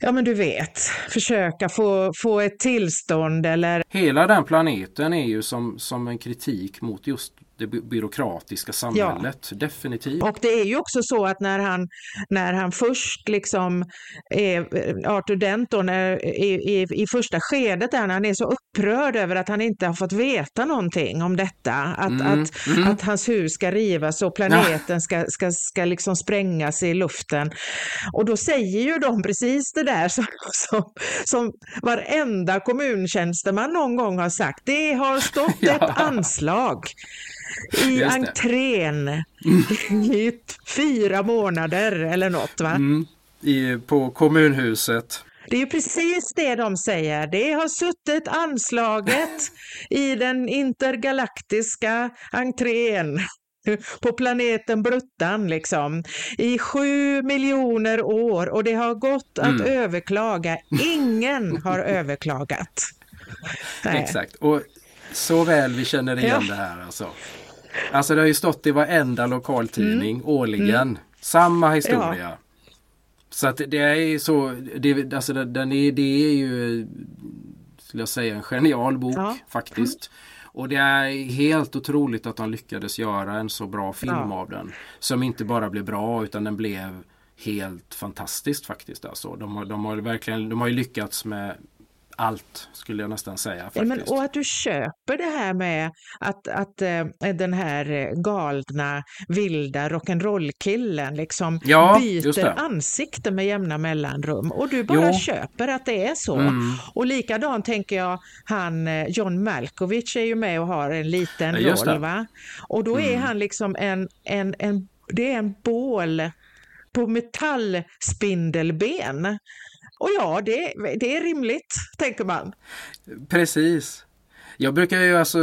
[SPEAKER 1] ja men du vet, försöka få, få ett tillstånd eller...
[SPEAKER 2] Hela den planeten är ju som, som en kritik mot just det byråkratiska samhället. Ja. Definitivt.
[SPEAKER 1] Och det är ju också så att när han, när han först liksom är Arthur Dent då, när, i, i, i första skedet där han är så upprörd över att han inte har fått veta någonting om detta, att, mm. Att, mm. att hans hus ska rivas och planeten ja. ska, ska, ska liksom sprängas i luften. Och då säger ju de precis det där som, som, som varenda kommuntjänsteman någon gång har sagt. Det har stått ja. ett anslag i entrén i fyra månader eller något. Va? Mm,
[SPEAKER 2] i, på kommunhuset.
[SPEAKER 1] Det är precis det de säger. Det har suttit anslaget i den intergalaktiska entrén på planeten Bruttan liksom i sju miljoner år och det har gått att mm. överklaga. Ingen har överklagat.
[SPEAKER 2] Nej. Exakt, och så väl vi känner igen ja. det här alltså. Alltså det har ju stått i varenda lokaltidning mm. årligen. Mm. Samma historia. Ja. Så att det är så, det, alltså den är, det är ju, skulle jag säga, en genial bok ja. faktiskt. Mm. Och det är helt otroligt att de lyckades göra en så bra film ja. av den. Som inte bara blev bra utan den blev helt fantastiskt faktiskt. Alltså. De, har, de har verkligen de har lyckats med allt skulle jag nästan säga. Ja,
[SPEAKER 1] men, och att du köper det här med att, att äh, den här eh, galna, vilda rock'n'roll-killen liksom ja, byter ansikte med jämna mellanrum och du bara jo. köper att det är så. Mm. Och likadant tänker jag, han eh, John Malkovich är ju med och har en liten ja, roll. Va? Och då är mm. han liksom en, en, en, det är en bål på metallspindelben och ja, det, det är rimligt, tänker man.
[SPEAKER 2] Precis. Jag brukar ju alltså,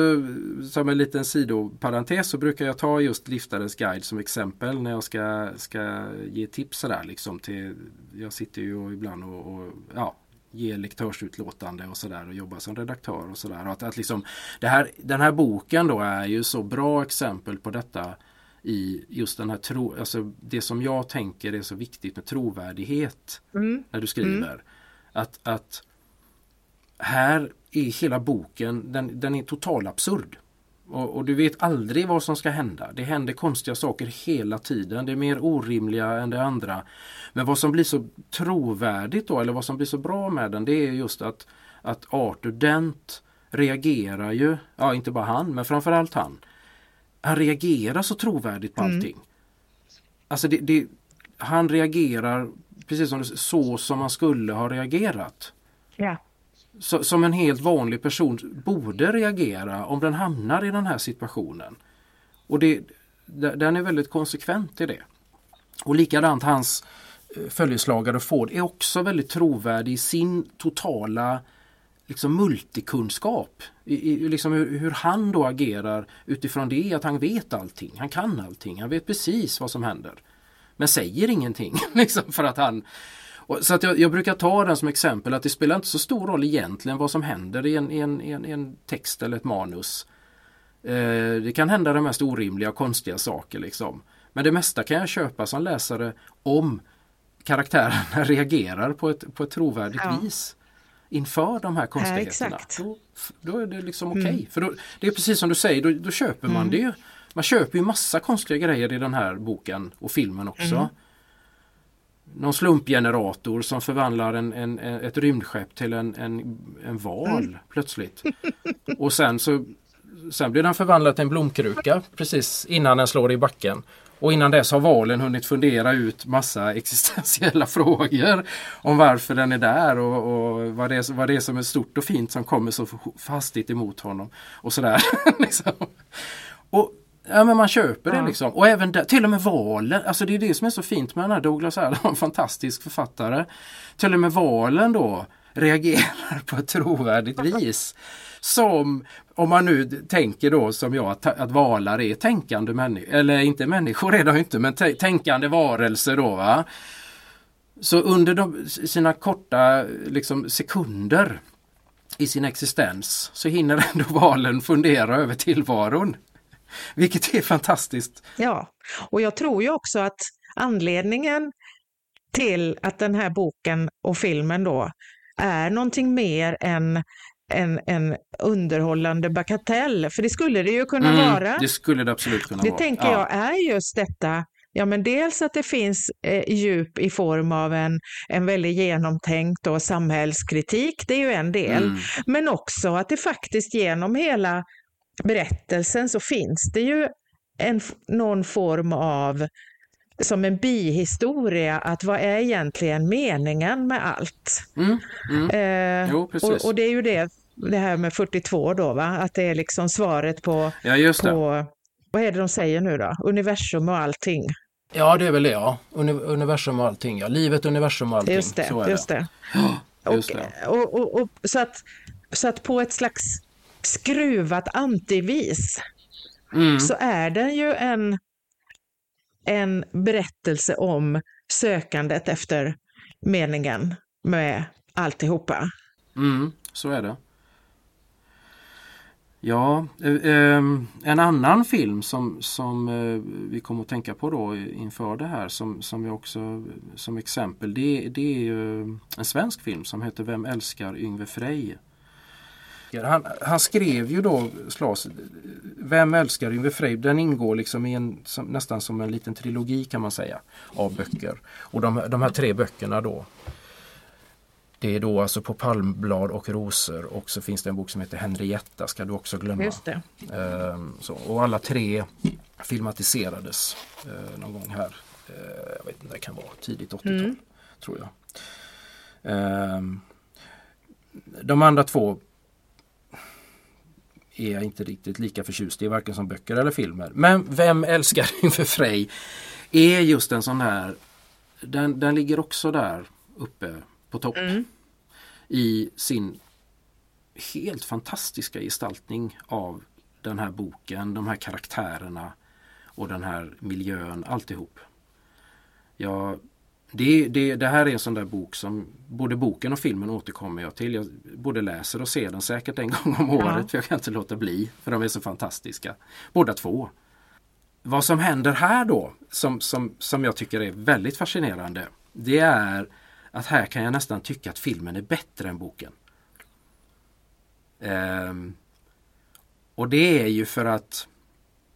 [SPEAKER 2] som en liten sidoparentes, så brukar jag ta just Liftarens guide som exempel när jag ska, ska ge tips sådär liksom till, jag sitter ju ibland och, och ja, ger lektörsutlåtande och sådär och jobbar som redaktör och sådär. Att, att liksom, det här, den här boken då är ju så bra exempel på detta i just den här tro, alltså det som jag tänker är så viktigt med trovärdighet mm. när du skriver. Mm. Att, att här är hela boken, den, den är total absurd. Och, och, du vet aldrig vad som ska hända. Det händer konstiga saker hela tiden. Det är mer orimliga än det andra. Men vad som blir så trovärdigt då, eller vad som blir så bra med den, det är just att, att Arthur Dent reagerar ju, ja inte bara han, men framförallt han, han reagerar så trovärdigt på mm. allting. Mm. Alltså det, det, han reagerar precis som så som man skulle ha reagerat.
[SPEAKER 1] Ja.
[SPEAKER 2] Så, som en helt vanlig person borde reagera om den hamnar i den här situationen. Och det, den är väldigt konsekvent i det. Och likadant hans eh, följeslagare Ford är också väldigt trovärdig i sin totala liksom multikunskap. I, i, liksom hur, hur, han då agerar utifrån det att han vet allting. Han kan allting. Han vet precis vad som händer. Men säger ingenting. liksom för att han så att jag, jag, brukar ta den som exempel att det spelar inte så stor roll egentligen vad som händer i en, i en, i en, i en text eller ett manus. Eh, det kan hända de mest orimliga och konstiga saker liksom. Men det mesta kan jag köpa som läsare om karaktärerna reagerar på ett, på ett trovärdigt ja. vis inför de här konstigheterna. Ja, då, då, är det liksom okej. Okay. Mm. För då, det är precis som du säger, då, då köper man mm. det. Man köper ju massa konstiga grejer i den här boken och filmen också. Mm. Någon slumpgenerator som förvandlar en, en, ett rymdskepp till en, en, en val mm. plötsligt. Och sen så Sen blir den förvandlad till en blomkruka precis innan den slår i backen. Och innan dess har valen hunnit fundera ut massa existentiella frågor om varför den är där och, och vad, det är, vad det är som är stort och fint som kommer så hastigt emot honom. Och sådär. liksom. och Ja men man köper det liksom. Och även där, till och med valen, alltså det är det som är så fint med den här Douglas Adams, en fantastisk författare. Till och med valen då reagerar på ett trovärdigt vis. Som, om man nu tänker då som jag, att, att valar är tänkande människor, eller inte människor är de inte, men tänkande varelser då. Va? Så under de, sina korta liksom, sekunder i sin existens så hinner ändå valen fundera över tillvaron. Vilket är fantastiskt.
[SPEAKER 1] Ja, och jag tror ju också att anledningen till att den här boken och filmen då är någonting mer än en, en underhållande bagatell, för det skulle det ju kunna
[SPEAKER 2] Mm,
[SPEAKER 1] vara.
[SPEAKER 2] Det skulle det absolut kunna
[SPEAKER 1] Det
[SPEAKER 2] vara.
[SPEAKER 1] tänker
[SPEAKER 2] ja.
[SPEAKER 1] jag är just detta, ja men dels att det finns eh, djup i form av en, en väldigt genomtänkt och samhällskritik, det är ju en del,
[SPEAKER 2] Mm.
[SPEAKER 1] men också att det faktiskt genom hela berättelsen så finns det ju en, någon form av som en bihistoria, att vad är egentligen meningen med allt?
[SPEAKER 2] Mm. Mm.
[SPEAKER 1] Eh,
[SPEAKER 2] Jo,
[SPEAKER 1] och, och det är ju det, det här med 42 då, va? att det är liksom svaret på,
[SPEAKER 2] Ja, just det.
[SPEAKER 1] på vad är det de säger nu då? Universum och allting.
[SPEAKER 2] Ja, det är väl det. Ja. Uni- universum och allting. Ja. Livet, universum och allting.
[SPEAKER 1] Just det.
[SPEAKER 2] Så är
[SPEAKER 1] Just det.
[SPEAKER 2] det. Just
[SPEAKER 1] och,
[SPEAKER 2] det.
[SPEAKER 1] Och, och, och, så, att, så att på ett slags skruvat antivis
[SPEAKER 2] Mm.
[SPEAKER 1] så är den ju en, en berättelse om sökandet efter meningen med alltihopa.
[SPEAKER 2] Mm, så är det. Ja, eh, ehm, en annan film som, som eh, vi kommer att tänka på då inför det här som, som jag också som exempel det, det är ju en svensk film som heter Vem älskar Yngve Frey? Han, han skrev ju då Slas, Vem älskar Yngve Frey? Den ingår liksom i en, som, nästan som en liten trilogi kan man säga av böcker. Och de, de här tre böckerna då det är då alltså på palmblad och rosor och så finns det en bok som heter Henrietta ska du också glömma.
[SPEAKER 1] Just det.
[SPEAKER 2] Ehm, så, och alla tre filmatiserades eh, någon gång här. Eh, jag vet inte, det kan vara tidigt 80-tal
[SPEAKER 1] Mm.
[SPEAKER 2] tror jag. Ehm, de andra två är jag inte riktigt lika förtjust i, varken som böcker eller filmer. Men Vem älskar Yngve Frey är just en sån här, den, den ligger också där uppe på topp
[SPEAKER 1] Mm.
[SPEAKER 2] i sin helt fantastiska gestaltning av den här boken, de här karaktärerna och den här miljön, alltihop. Ja, det, det, det här är en sån där bok som både boken och filmen återkommer jag till. Jag både läser och ser den säkert en gång om året för jag kan inte låta bli för de är så fantastiska. Båda två. Vad som händer här då som, som, som jag tycker är väldigt fascinerande det är att här kan jag nästan tycka att filmen är bättre än boken. Ehm, och det är ju för att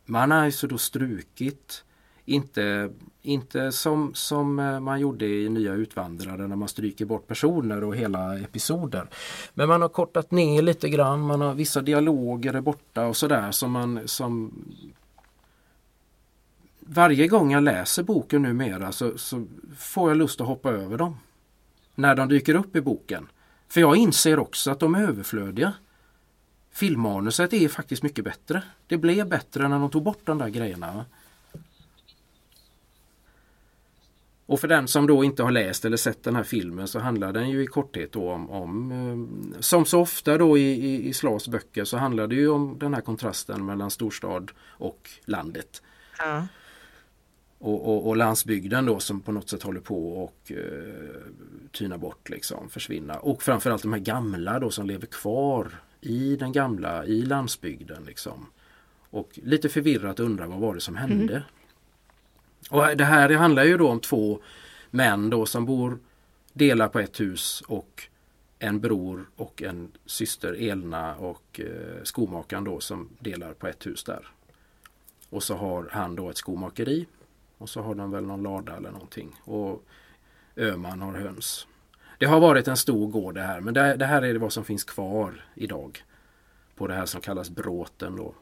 [SPEAKER 2] man har ju så då strukit inte, inte som, som eh, man gjorde i Nya Utvandrare när man stryker bort personer och hela episoder. Men man har kortat ner lite grann, man har vissa dialoger är borta och sådär som man som Varje gång jag läser boken numera så, så får jag lust att hoppa över dem. När de dyker upp i boken. För jag inser också att de är överflödiga. Filmmanuset är faktiskt mycket bättre. Det blev bättre när de tog bort de där grejerna. Och för den som då inte har läst eller sett den här filmen så handlar den ju i korthet då om, om eh, som så ofta då i, i, i Slas böcker så handlar det ju om den här kontrasten mellan storstad och landet.
[SPEAKER 1] Ja.
[SPEAKER 2] Och, och, och landsbygden då som på något sätt håller på och eh, tyna bort liksom, försvinna. Och framförallt de här gamla då som lever kvar i den gamla, i landsbygden liksom. Och lite förvirrat undrar vad var det som hände. Och det här det handlar ju då om två män då som bor, delar på ett hus och en bror och en syster Elna och eh, skomakaren då som delar på ett hus där. Och så har han då ett skomakeri och så har de väl någon lada eller någonting. Och Öman har höns. Det har varit en stor gård det här men det, det här är vad som finns kvar idag. På det här som kallas bråten då.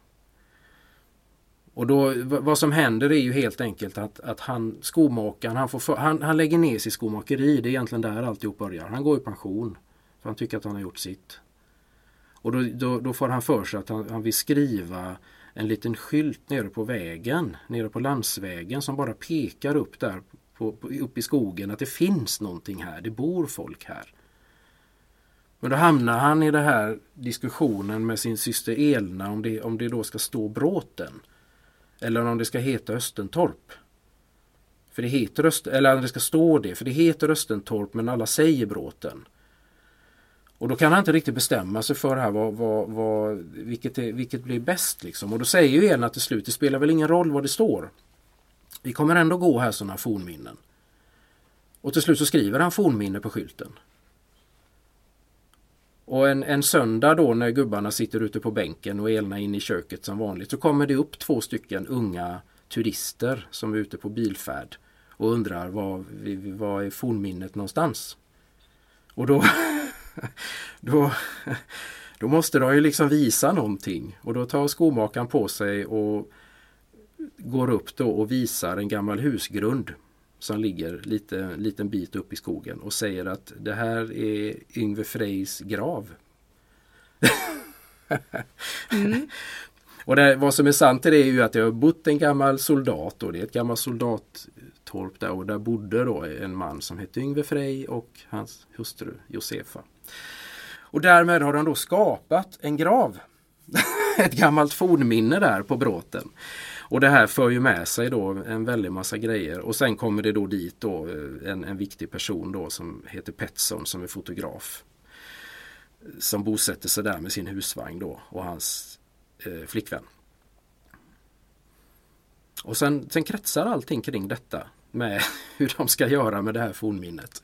[SPEAKER 2] Och då, vad som händer är ju helt enkelt att, att han, skomakaren, han, får för, han, han lägger ner sitt skomakeri. Det är egentligen där alltihop börjar. Han går i pension. För han tycker att han har gjort sitt. Och då, då, då får han för sig att han, han vill skriva en liten skylt nere på vägen, nere på landsvägen som bara pekar upp där på, på, upp i skogen att det finns någonting här, det bor folk här. Men då hamnar han i den här diskussionen med sin syster Elna om det, om det då ska stå Bråten. Eller om det ska heta Östentorp. För det heter Öst, eller om det ska stå det, för det heter Östentorp men alla säger Bråten. Och då kan han inte riktigt bestämma sig för här vad, vad, vad, vilket, är, vilket blir bäst. Liksom. Och då säger ju Elna till slut, det spelar väl ingen roll vad det står. Vi kommer ändå gå här sådana fornminnen. Och till slut så skriver han fornminne på skylten. Och en, en söndag då när gubbarna sitter ute på bänken och Elna in i köket som vanligt så kommer det upp två stycken unga turister som är ute på bilfärd och undrar var, var är fornminnet någonstans? Och då, då, då måste de ju liksom visa någonting och då tar skomakaren på sig och går upp då och visar en gammal husgrund som ligger lite, liten bit upp i skogen och säger att det här är Yngve Frejs grav. Mm. och det, vad som är sant är det är ju att det har bott en gammal soldat och det är ett gammalt soldattorp där och där bodde då en man som hette Yngve Frej och hans hustru Josefa. Och därmed har de då skapat en grav. ett gammalt fornminne där på bråten. Och det här för ju med sig då en väldig massa grejer och sen kommer det då dit då eh, en, en viktig person då som heter Petson som är fotograf. Som bosätter sig där med sin husvagn då och hans eh, flickvän. Och sen, sen kretsar allting kring detta med hur de ska göra med det här fornminnet.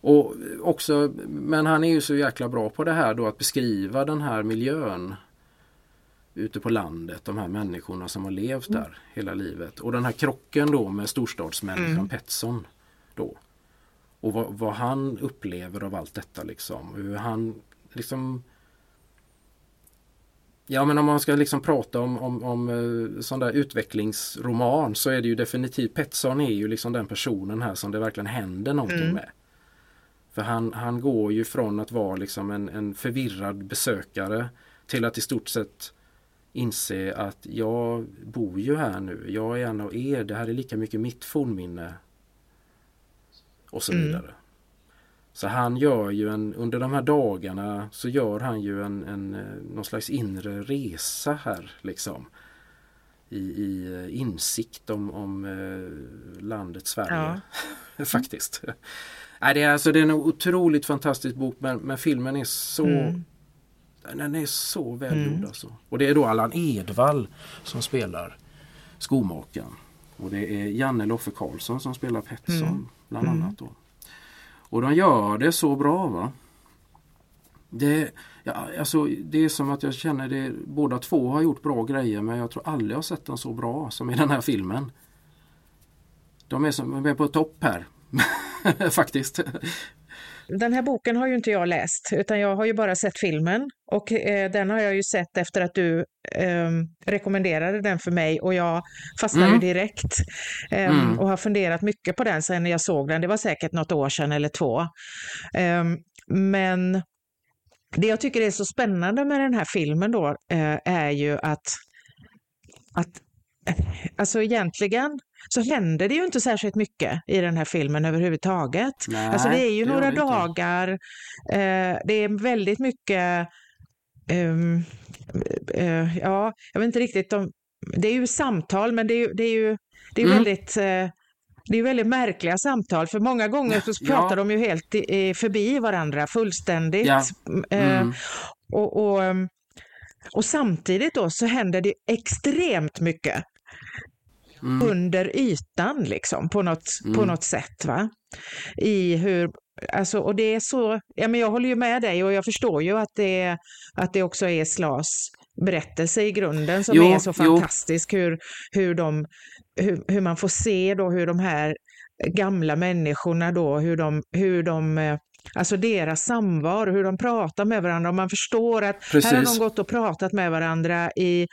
[SPEAKER 2] Och också, men han är ju så jäkla bra på det här då att beskriva den här miljön ute på landet, de här människorna som har levt mm. där hela livet. Och den här krocken då med storstadsmänniskan mm. Petson. Då. Och vad, vad, han upplever av allt detta liksom. Hur han liksom Ja men om man ska liksom prata om, om, om eh, sån där utvecklingsroman så är det ju definitivt Petson är ju liksom den personen här som det verkligen händer någonting mm. med. För han, han går ju från att vara liksom en, en förvirrad besökare till att i stort sett inse att jag bor ju här nu. Jag är en av er. Det här är lika mycket mitt fornminne. Och så mm. vidare. Så han gör ju en, under de här dagarna så gör han ju en, en eh, någon slags inre resa här liksom. I, i eh, insikt om, om eh, landet Sverige. Ja. Faktiskt. Nej, det, är, alltså, det är en otroligt fantastisk bok men, men filmen är så mm. Den är så välgjord mm. alltså. Och det är då Allan Edwall som spelar skomakaren. Och det är Janne Loffe Karlsson som spelar Pettersson mm. bland mm. annat. Då. Och de gör det så bra va. Det, ja, alltså, det är som att jag känner det, båda två har gjort bra grejer men jag tror aldrig jag sett den så bra som i den här filmen. De är, som, de är på topp här. Faktiskt.
[SPEAKER 1] Den här boken har ju inte jag läst, utan jag har ju bara sett filmen. Och eh, den har jag ju sett efter att du eh, rekommenderade den för mig och jag fastnade mm. direkt. Eh, mm. Och har funderat mycket på den sen jag såg den. Det var säkert något år sedan eller två. Ehm, men det jag tycker är så spännande med den här filmen då eh, är ju att, att alltså egentligen så händer det ju inte särskilt mycket i den här filmen överhuvudtaget. Nej, alltså det är ju det några dagar, eh, det är väldigt mycket, um, uh, ja, jag vet inte riktigt om, det är ju samtal men det är, det är ju det är mm. väldigt uh, det är väldigt märkliga samtal, för många gånger så pratar ja. de ju helt i, förbi varandra fullständigt. Ja. Eh, mm. och, och, ehm, och, samtidigt då så händer det extremt mycket mm. under ytan liksom på något, mm. på något sätt. Va? I hur, alltså, och det är så, ja, men jag håller ju med dig och jag förstår ju att det, att det också är Slas berättelse i grunden som jo, är så fantastisk. Hur, hur, de, hur, hur man får se då hur de här gamla människorna då, hur de, hur de eh, Alltså deras samvaro, hur de pratar med varandra. Och man förstår att Precis. här har de gått och pratat med varandra i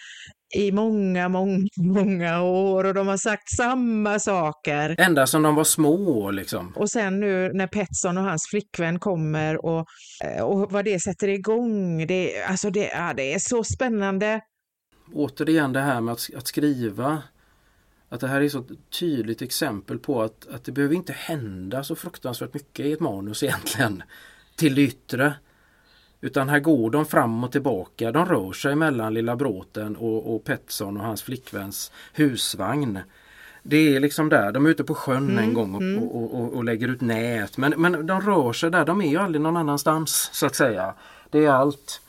[SPEAKER 1] i många, många, många år och de har sagt samma saker.
[SPEAKER 2] Ända som de var små liksom.
[SPEAKER 1] Och sen nu när Petson och hans flickvän kommer och, eh, och vad det sätter igång. Det, alltså det, ja, det är så spännande.
[SPEAKER 2] Återigen det här med att, att skriva. Att det här är så tydligt exempel på att, att det behöver inte hända så fruktansvärt mycket i ett manus egentligen. Till det yttre. Utan här går de fram och tillbaka. De rör sig mellan Lilla Bråten och, och Petson och hans flickväns husvagn. Det är liksom där, de är ute på sjön mm, en gång och, mm. och, och, och, lägger ut nät. Men, men de rör sig där, de är ju aldrig någon annanstans så att säga. Det är allt.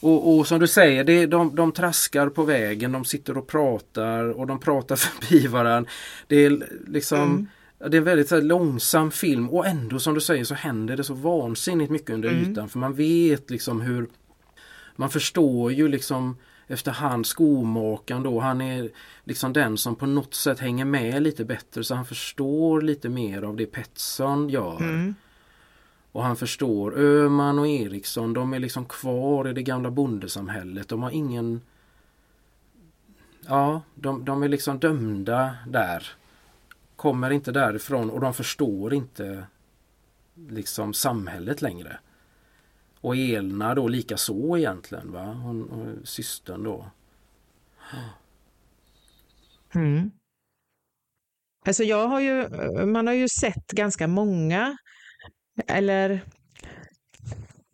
[SPEAKER 2] Och, och som du säger, det, de, de traskar på vägen, de sitter och pratar och de pratar förbi varandra. Det är liksom mm. Det är en väldigt här, långsam film och ändå som du säger så händer det så vansinnigt mycket under
[SPEAKER 1] Mm.
[SPEAKER 2] ytan för man vet liksom hur man förstår ju liksom efterhand skomakaren då, han är liksom den som på något sätt hänger med lite bättre så han förstår lite mer av det Pettersson gör.
[SPEAKER 1] Mm.
[SPEAKER 2] Och han förstår Öhman och Eriksson, de är liksom kvar i det gamla bondesamhället. De har ingen... Ja, de, de är liksom dömda där. Kommer inte därifrån och de förstår inte liksom samhället längre. Och Elna då lika så egentligen va, hon, och systern då.
[SPEAKER 1] Mm. Alltså jag har ju, man har ju sett ganska många, eller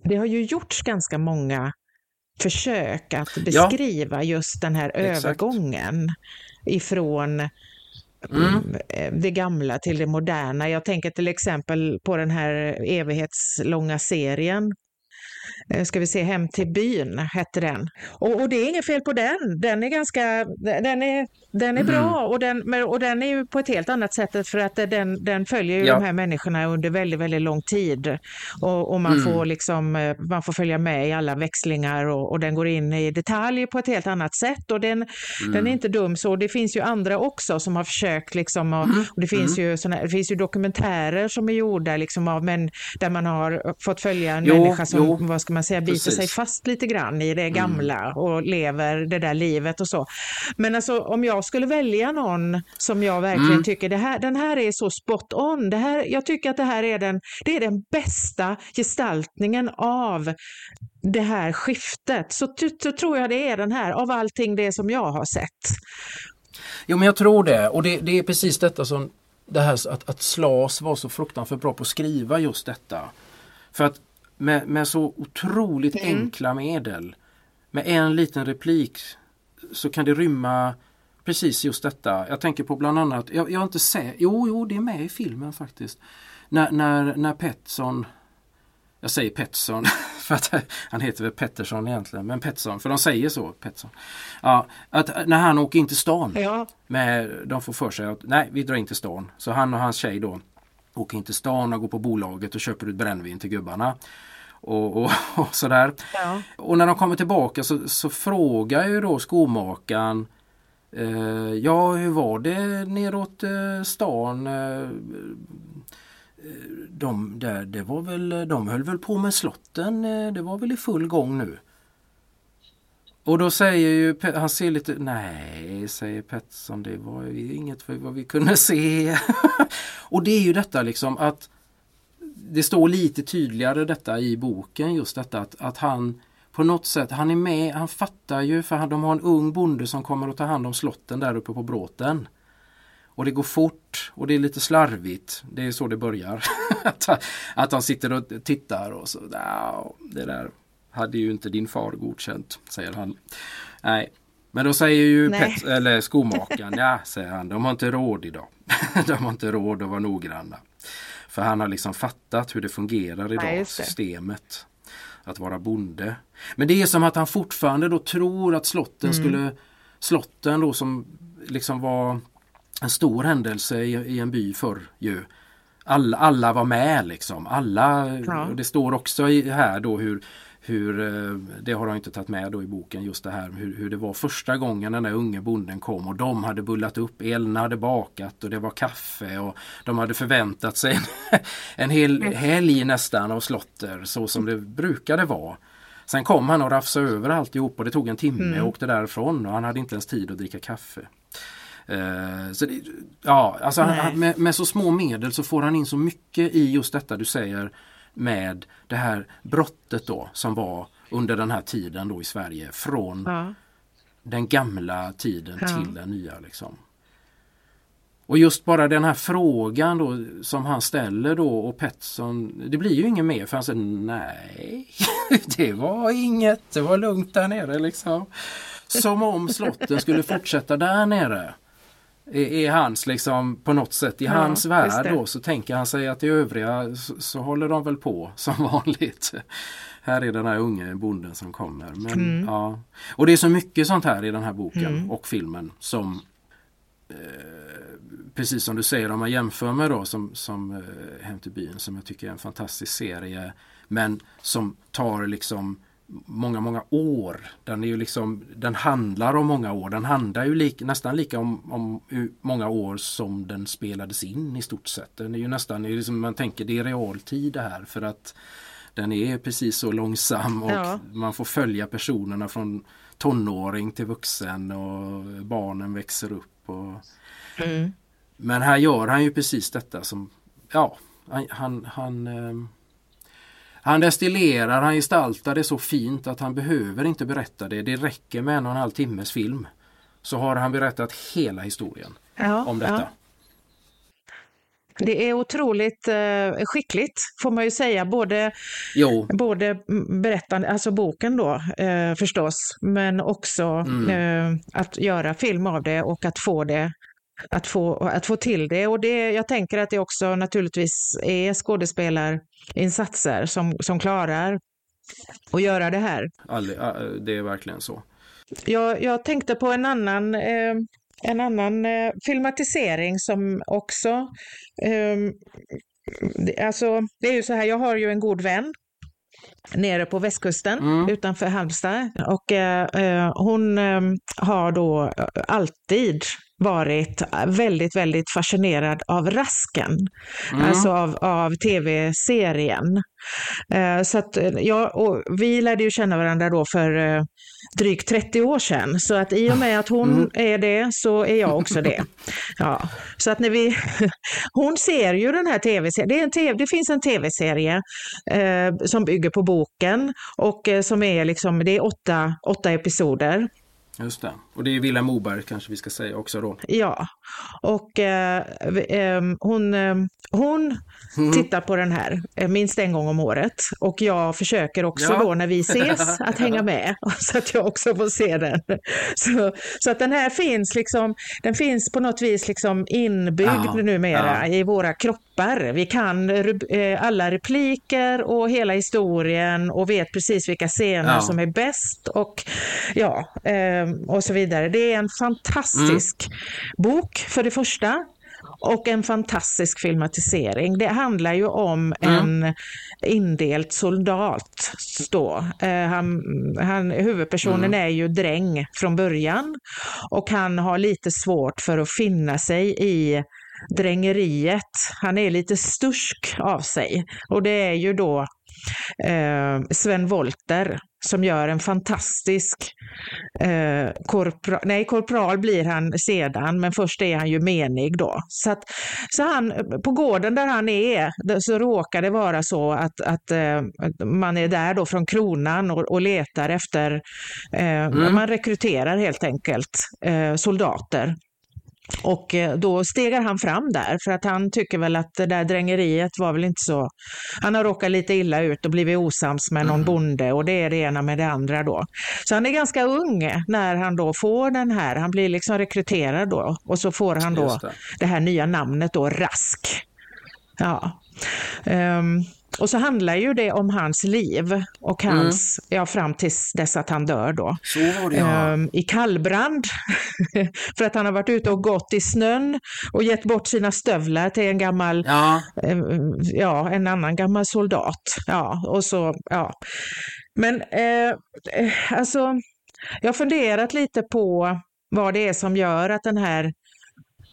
[SPEAKER 1] det har ju gjorts ganska många försök att beskriva just den här
[SPEAKER 2] Exakt.
[SPEAKER 1] övergången ifrån
[SPEAKER 2] Mm. mm.
[SPEAKER 1] Eh, det gamla till det moderna. Jag tänker till exempel på den här evighetslånga serien. Eh, Ska vi se, Hem till byn hette den. Och, och det är inget fel på den. Den är ganska, den är, den är
[SPEAKER 2] Mm.
[SPEAKER 1] bra och den, men- och den är ju på ett helt annat sätt för att den, den följer ju
[SPEAKER 2] Ja.
[SPEAKER 1] de här människorna under väldigt, väldigt lång tid. Och, och man,
[SPEAKER 2] Mm.
[SPEAKER 1] får liksom, eh, man får följa med i alla växlingar och, och den går in i detalj på ett helt annat sätt. Och den,
[SPEAKER 2] Mm.
[SPEAKER 1] den är inte dum så. Det finns ju andra också som har försökt liksom, och,
[SPEAKER 2] Mm.
[SPEAKER 1] och det finns ju såna, det finns ju dokumentärer som är gjorda liksom av män där man har fått följa en
[SPEAKER 2] Jo,
[SPEAKER 1] människa som,
[SPEAKER 2] jo,
[SPEAKER 1] vad ska man säga, biter
[SPEAKER 2] precis.
[SPEAKER 1] sig fast lite grann i det gamla och lever det där livet och så. Men alltså om jag skulle välja någon som jag verkligen
[SPEAKER 2] Mm.
[SPEAKER 1] tycker, det här, den här är så spot on. Det här, jag tycker att det här är den, det är den bästa gestaltningen av det här skiftet. Så, så tror jag det är den här, av allting det som jag har sett.
[SPEAKER 2] Jo men jag tror det och det, det är precis detta som det här att, att Slas var så fruktansvärt bra på att skriva just detta. För att med, med så otroligt
[SPEAKER 1] Mm.
[SPEAKER 2] enkla medel med en liten replik så kan det rymma precis just detta. Jag tänker på bland annat, jag, jag har inte sett, jo jo det är med i filmen faktiskt. När, när, när Pettersson jag säger Pettersson för att han heter väl Pettersson egentligen, men Pettersson, för de säger så, Pettersson. Ja, att när han åker in till stan,
[SPEAKER 1] Ja,
[SPEAKER 2] med, de får för sig att nej, vi drar in till stan. Så han och hans tjej då åker in till stan och går på bolaget och köper ut brännvin till gubbarna. Och, och, och sådär.
[SPEAKER 1] ja.
[SPEAKER 2] Och när de kommer tillbaka så, så frågar ju då skomakaren eh, Ja, hur var det neråt eh, stan? Eh, de, där, det var väl, de höll väl på med slotten, eh, det var väl i full gång nu. Och då säger ju, han ser lite, nej säger Pettersson, det var ju inget för vad vi kunde se. och det är ju detta liksom att det står lite tydligare detta i boken just detta att, att han på något sätt, han är med, han fattar ju för han, de har en ung bonde som kommer att ta hand om slotten där uppe på bråten. Och det går fort och det är lite slarvigt. Det är så det börjar. att, han sitter och tittar och så, "Nja, det där hade ju inte din far godkänt, säger han. Nej, men då säger ju
[SPEAKER 1] Nej.
[SPEAKER 2] Pet, eller skomakaren, ja säger han, de har inte råd idag. de har inte råd att vara noggranna. För han har liksom fattat hur det fungerar idag,
[SPEAKER 1] det.
[SPEAKER 2] systemet. Att vara bonde. Men det är som att han fortfarande då tror att slotten
[SPEAKER 1] Mm.
[SPEAKER 2] skulle Slotten då som liksom var en stor händelse i, i en by förr ju. Alla, alla var med liksom. Alla,
[SPEAKER 1] Ja.
[SPEAKER 2] det står också i, här då hur, hur eh, det har de inte tagit med då i boken just det här hur, hur det var första gången den där unge bonden kom och de hade bullat upp, Elna hade bakat och det var kaffe och de hade förväntat sig en, en hel helg nästan av slotter så som det brukade vara. Sen kom han och rafsade över alltihop och det tog en timme och åkte därifrån och han hade inte ens tid att dricka kaffe. Eh, så det, ja, alltså han- med, med så små medel så får han in så mycket i just detta du säger med det här brottet då som var under den här tiden då i Sverige från
[SPEAKER 1] Ja.
[SPEAKER 2] den gamla tiden
[SPEAKER 1] Ja.
[SPEAKER 2] till den nya. Liksom. Och just bara den här frågan då som han ställer då och Pettersson, det blir ju inget mer för han säger nej, det var inget, det var lugnt där nere liksom. Som om slotten skulle fortsätta där nere. Är, hans liksom på något sätt i
[SPEAKER 1] Ja,
[SPEAKER 2] hans värld då så tänker han sig att i övriga så, så håller de väl på som vanligt. Här är den här unge bonden som kommer. Men,
[SPEAKER 1] Mm.
[SPEAKER 2] ja. Och det är så mycket sånt här i den här boken
[SPEAKER 1] Mm.
[SPEAKER 2] och filmen som eh, precis som du säger om man jämför med då som, som eh, Hem till byn som jag tycker är en fantastisk serie men som tar liksom många, många år. Den, är ju liksom, den handlar om många år. Den handlar ju lik, nästan lika om, om många år som den spelades in i stort sett. Den är ju nästan, liksom, man tänker det är realtid det här för att den är precis så långsam och ja. man får följa personerna från tonåring till vuxen och barnen växer upp. Och... Mm. Men här gör han ju precis detta som, ja, han, han, han eh, han destillerar, han gestaltar det så fint att han behöver inte berätta det. Det räcker med en och en halv timmes film. Så har han berättat hela historien ja, om detta. Ja.
[SPEAKER 1] Det är otroligt eh, skickligt får man ju säga, både, både berättande, alltså boken då eh, förstås, men också mm. eh, att göra film av det och att få det att få, att få till det. Och det, jag tänker att det också naturligtvis är skådespelarinsatser som, som klarar att göra det här.
[SPEAKER 2] det är verkligen så.
[SPEAKER 1] Jag, jag tänkte på en annan, eh, en annan eh, filmatisering som också... Eh, alltså, det är ju så här, jag har ju en god vän nere på västkusten mm. utanför Halmstad. Och eh, eh hon eh, har då alltid varit väldigt, väldigt fascinerad av Rasken, mm. alltså av, av tv-serien. Eh, så att, ja, och vi lärde ju känna varandra då för eh, drygt 30 år sedan, så att i och med att hon mm. är det så är jag också det. Ja. Så att när vi, hon ser ju den här tv-serien, det, TV, det finns en tv-serie eh, som bygger på boken och eh, som är liksom, det är åtta, åtta episoder.
[SPEAKER 2] Just det. Och det är Vilhelm Moberg kanske vi ska säga också då.
[SPEAKER 1] Ja, och eh, eh, hon, eh, hon mm. tittar på den här eh, minst en gång om året och jag försöker också ja. då när vi ses att hänga med så att jag också får se den. Så, så att den här finns liksom, den finns på något vis liksom inbyggd ja. numera ja. i våra kroppar. Vi kan eh, alla repliker och hela historien och vet precis vilka scener som är bäst och ja, eh, och så vidare. Det är en fantastisk mm. bok för det första och en fantastisk filmatisering. Det handlar ju om mm. en indelt soldat. Då. Eh, han, han, huvudpersonen mm. är ju dräng från början och han har lite svårt för att finna sig i drängeriet. Han är lite stursk av sig och det är ju då eh, Sven Volter som gör en fantastisk eh, korpra, nej, korpral blir han sedan, men först är han ju menig då. Så, att, så han, på gården där han är så råkar det vara så att, att eh, man är där då från kronan och, och letar efter, eh, mm. man rekryterar helt enkelt eh, soldater och eh, då stegar han fram där för att han tycker väl att det där drängeriet var väl inte så... Han har råkat lite illa ut och blivit osams med någon mm. bonde och det är det ena med det andra då. Så han är ganska ung när han då får den här, han blir liksom rekryterad då och så får han då det. det. här nya namnet då, Rask. Ja. Um, och så handlar ju det om hans liv och mm. hans, mm. ja fram tills dess att han dör då.
[SPEAKER 2] Så var det, ja.
[SPEAKER 1] um, I kallbrand. för att han har varit ute och gått i snön och gett bort sina stövlar till en gammal, ja, um, ja en annan gammal soldat. Ja, och så, ja. Men eh, alltså, jag har funderat lite på vad det är som gör att den här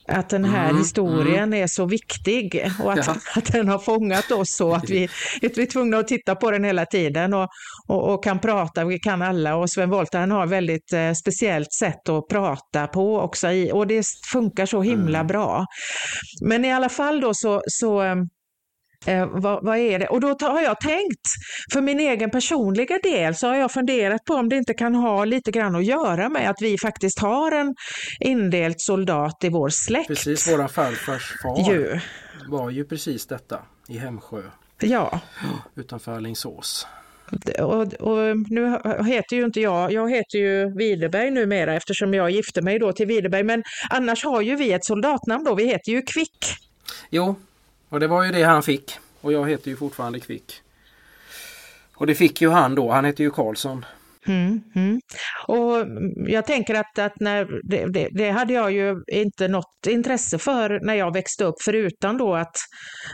[SPEAKER 1] att den här mm, historien mm. är så viktig och att, ja. att den har fångat oss så att vi, att vi är tvungna att titta på den hela tiden och, och, och kan prata, vi kan alla och Sven Wollter han har ett väldigt eh, speciellt sätt att prata på också i, och det funkar så himla mm. bra. Men i alla fall då så, så eh, vad, vad, är det? Och då har jag tänkt, för min egen personliga del, så har jag funderat på om det inte kan ha lite grann att göra med att vi faktiskt har en indelt soldat i vår släkt.
[SPEAKER 2] Precis, våra farfars far ju. var ju precis detta i Hemsjö.
[SPEAKER 1] Ja.
[SPEAKER 2] Utanför Alingsås.
[SPEAKER 1] Och, och, nu heter ju inte jag, jag heter ju Widerberg numera eftersom jag gifte mig då till Widerberg, men annars har ju vi ett soldatnamn då, vi heter ju Kvick.
[SPEAKER 2] Jo, och det var ju det han fick. Och jag heter ju fortfarande Kvick. Och det fick ju han då, han heter ju Karlsson.
[SPEAKER 1] Mm, mm. Och jag tänker att, att när, det, det, det, hade jag ju inte något intresse för när jag växte upp, förutom då att,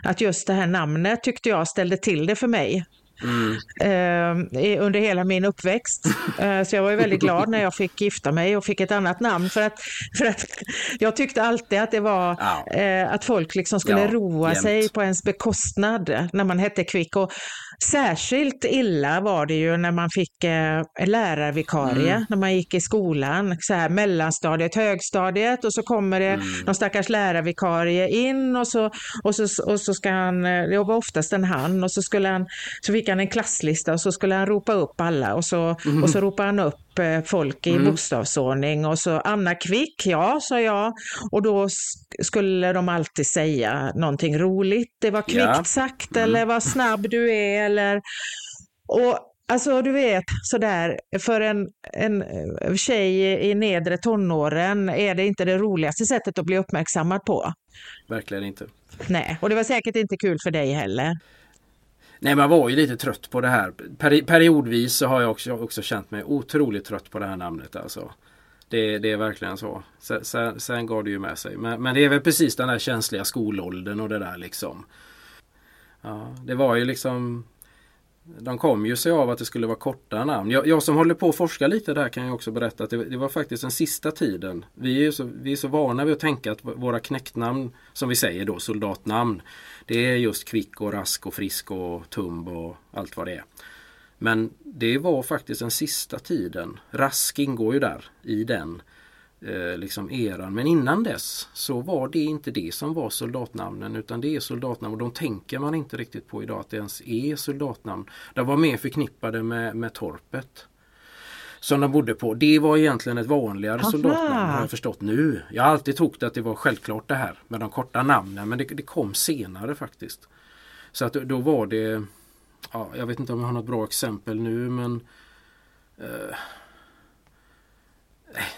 [SPEAKER 1] att just det här namnet tyckte jag ställde till det för mig. Mm. Eh, under hela min uppväxt. Eh, så jag var ju väldigt glad när jag fick gifta mig och fick ett annat namn. För att, för att jag tyckte alltid att det var eh, att folk liksom skulle ja, roa jämt. sig på ens bekostnad när man hette Kvick. Och särskilt illa var det ju när man fick eh, lärarvikarie, mm. när man gick i skolan. Så här, mellanstadiet, högstadiet och så kommer det mm. någon stackars lärarvikarie in och så, och så, och så ska han, eh, det var oftast en han, och så skulle han, så fick han en klasslista och så skulle han ropa upp alla och så, mm. och så ropade han upp eh, folk i mm. bokstavsordning och så Anna Kvick, ja, sa jag. Och då skulle de alltid säga någonting roligt. Det var kvickt ja. sagt mm. eller vad snabb du är eller och Alltså du vet sådär, för en, en tjej i nedre tonåren är det inte det roligaste sättet att bli uppmärksammad på.
[SPEAKER 2] Verkligen inte.
[SPEAKER 1] Nej, och det var säkert inte kul för dig heller.
[SPEAKER 2] Nej, man var ju lite trött på det här. Peri periodvis så har jag också, också känt mig otroligt trött på det här namnet alltså. Det, det är verkligen så. Sen, sen, sen går det ju med sig. Men, men, det är väl precis den där känsliga skolåldern och det där liksom. Ja, det var ju liksom de kom ju sig av att det skulle vara korta namn. Jag, jag som håller på att forska lite där kan ju också berätta att det, det, var faktiskt den sista tiden. Vi är, så, vi är så vana vid att tänka att våra knäcknamn, som vi säger då, soldatnamn, det är just kvick och rask och frisk och tumb och allt vad det är. Men det var faktiskt den sista tiden. Rask ingår ju där i den eh, liksom eran. Men innan dess så var det inte det som var soldatnamnen utan det är soldatnamn och de tänker man inte riktigt på idag att det ens är soldatnamn. De var mer förknippade med, med torpet som de bodde på. Det var egentligen ett vanligare Aha. soldatnamn har jag förstått nu. Jag har alltid trott att det var självklart det här med de korta namnen men det, det kom senare faktiskt. Så att då var det, ja, jag vet inte om jag har något bra exempel nu men eh,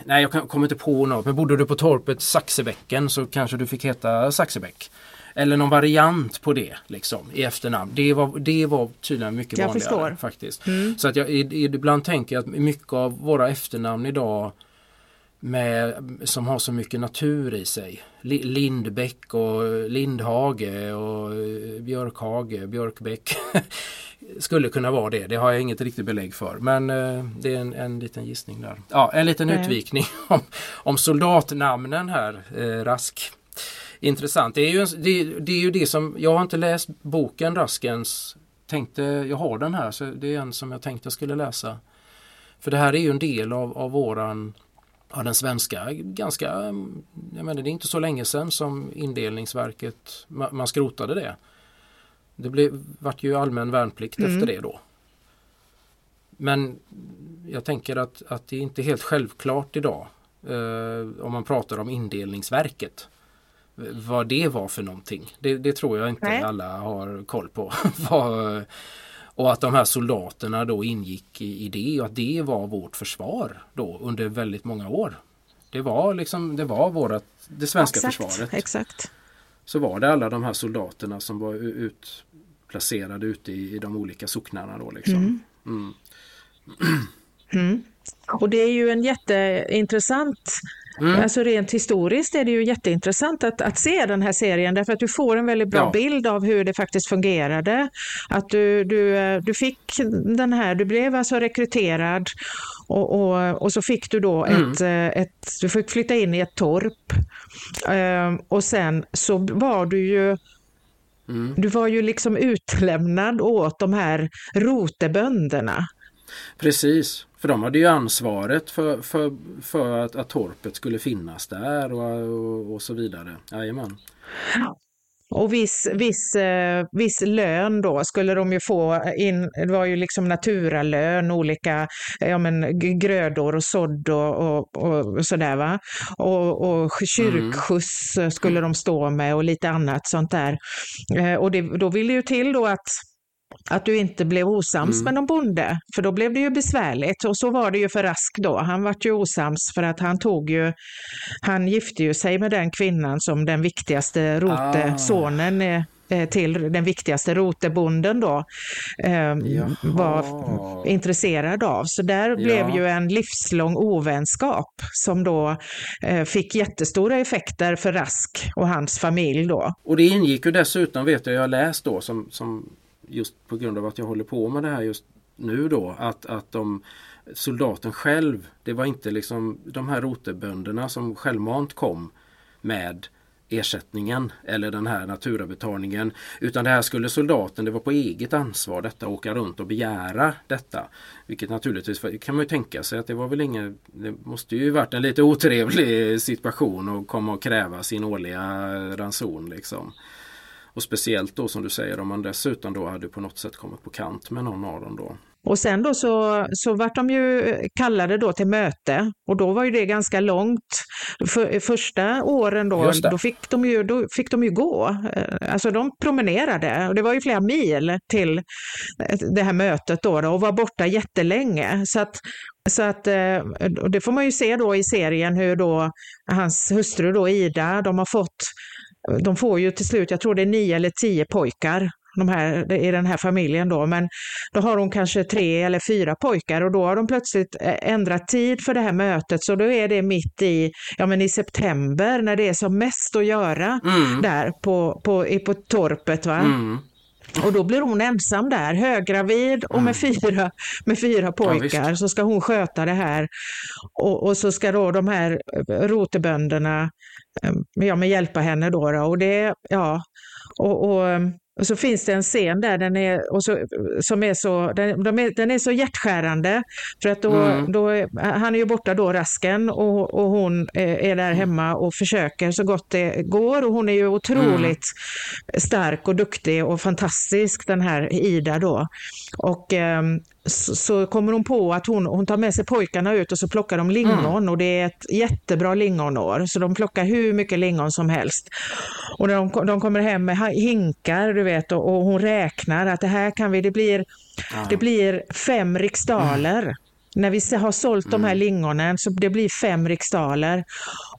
[SPEAKER 2] Nej jag kommer inte på något men bodde du på torpet Saxebäcken så kanske du fick heta Saxebäck. Eller någon variant på det liksom i efternamn. Det var, det var tydligen mycket jag vanligare förstår. faktiskt. Mm. Så att jag ibland tänker att mycket av våra efternamn idag med, som har så mycket natur i sig. Lindbäck och Lindhage och eh, Björkhage, Björkbäck. Skulle kunna vara det, det har jag inget riktigt belägg för. Men eh, det är en, en liten gissning där. Ja, en liten Nej. utvikning om, om soldatnamnen här, eh, Rask intressant. Det är, ju, det, det, är ju det som, jag har inte läst boken Raskens, tänkte, jag har den här så det är en som jag tänkte jag skulle läsa. För det här är ju en del av, av våran Ja, den svenska, ganska, jag menar det är inte så länge sedan som indelningsverket, man skrotade det. Det blev, vart ju allmän värnplikt mm. efter det då. Men jag tänker att, att det är inte helt självklart idag eh, om man pratar om indelningsverket vad det var för någonting. Det, det tror jag inte Nej. alla har koll på. och att de här soldaterna då ingick i, i det och att det var vårt försvar då under väldigt många år. Det var liksom det var vårat, det svenska
[SPEAKER 1] exakt,
[SPEAKER 2] försvaret.
[SPEAKER 1] Exakt.
[SPEAKER 2] Så var det alla de här soldaterna som var utplacerade ute i, i de olika socknarna då liksom. Mm. Mm.
[SPEAKER 1] Mm. Och det är ju en jätteintressant Mm. Alltså rent historiskt är det ju jätteintressant att, att se den här serien därför att du får en väldigt bra ja. bild av hur det faktiskt fungerade. Att du, du, du fick den här, du blev alltså rekryterad och, och, och så fick du då mm. ett, ett, du fick flytta in i ett torp. Ehm, och sen så var du ju Mm. Du var ju liksom utlämnad åt de här rotebönderna.
[SPEAKER 2] Precis. För de hade ju ansvaret för, för, för att, att torpet skulle finnas där och, och, och så vidare. Jajamän.
[SPEAKER 1] Och viss, viss, eh, viss lön då skulle de ju få in, det var ju liksom naturalön, olika ja, men, grödor och sådd och, och, och sådär va. Och, och kyrkskjuts mm. skulle de stå med och lite annat sånt där. Eh, och det, då vill det ju till då att att du inte blev osams mm. med någon bonde, för då blev det ju besvärligt. Och så var det ju för Rask då. Han vart ju osams för att han tog ju, han gifte ju sig med den kvinnan som den viktigaste rote, ah. sonen eh, till den viktigaste rotebonden då eh, var intresserad av. Så där ja. blev ju en livslång ovänskap som då eh, fick jättestora effekter för Rask och hans familj då.
[SPEAKER 2] Och det ingick ju dessutom, vet jag, jag läst då som, som just på grund av att jag håller på med det här just nu då, att, att de soldaten själv, det var inte liksom de här rotebönderna som självmant kom med ersättningen eller den här naturabetalningen. Utan det här skulle soldaten, det var på eget ansvar detta, åka runt och begära detta. Vilket naturligtvis kan man ju tänka sig att det var väl ingen, det måste ju varit en lite otrevlig situation att komma och kräva sin årliga ranson liksom. Och speciellt då som du säger om man dessutom då hade på något sätt kommit på kant med någon av dem då.
[SPEAKER 1] Och sen då så, så vart de ju kallade då till möte och då var ju det ganska långt. För, första åren då, då, fick de ju, då fick de ju gå. Eh, alltså de promenerade och det var ju flera mil till det här mötet då, då och var borta jättelänge. Så att, så att, eh, det får man ju se då i serien hur då hans hustru då Ida, de har fått de får ju till slut, jag tror det är nio eller tio pojkar de här, i den här familjen då, men då har hon kanske tre eller fyra pojkar och då har de plötsligt eh, ändrat tid för det här mötet så då är det mitt i, ja men i september när det är som mest att göra mm. där på, på, på torpet. Va? Mm. Och då blir hon ensam där, höggravid och med mm. fyra, med fyra pojkar ja, så ska hon sköta det här. Och, och så ska då de här rotebönderna eh, ja, men hjälpa henne då. då. Och det, ja, och, och och så finns det en scen där den är, och så, som är så, den, de är, den är så hjärtskärande. För att då, mm. då, han är ju borta då, rasken, och, och hon är där hemma och försöker så gott det går. Och hon är ju otroligt mm. stark och duktig och fantastisk, den här Ida då. Och um, så, så, kommer hon på att hon, hon tar med sig pojkarna ut och så plockar de lingon mm. och det är ett jättebra lingonår. Så de plockar hur mycket lingon som helst. Och de, de kommer hem med hinkar du vet och, och hon räknar att det här kan vi, det blir, ja. det blir fem riksdaler. Mm när vi har sålt de här mm. lingonen så det blir fem riksdaler.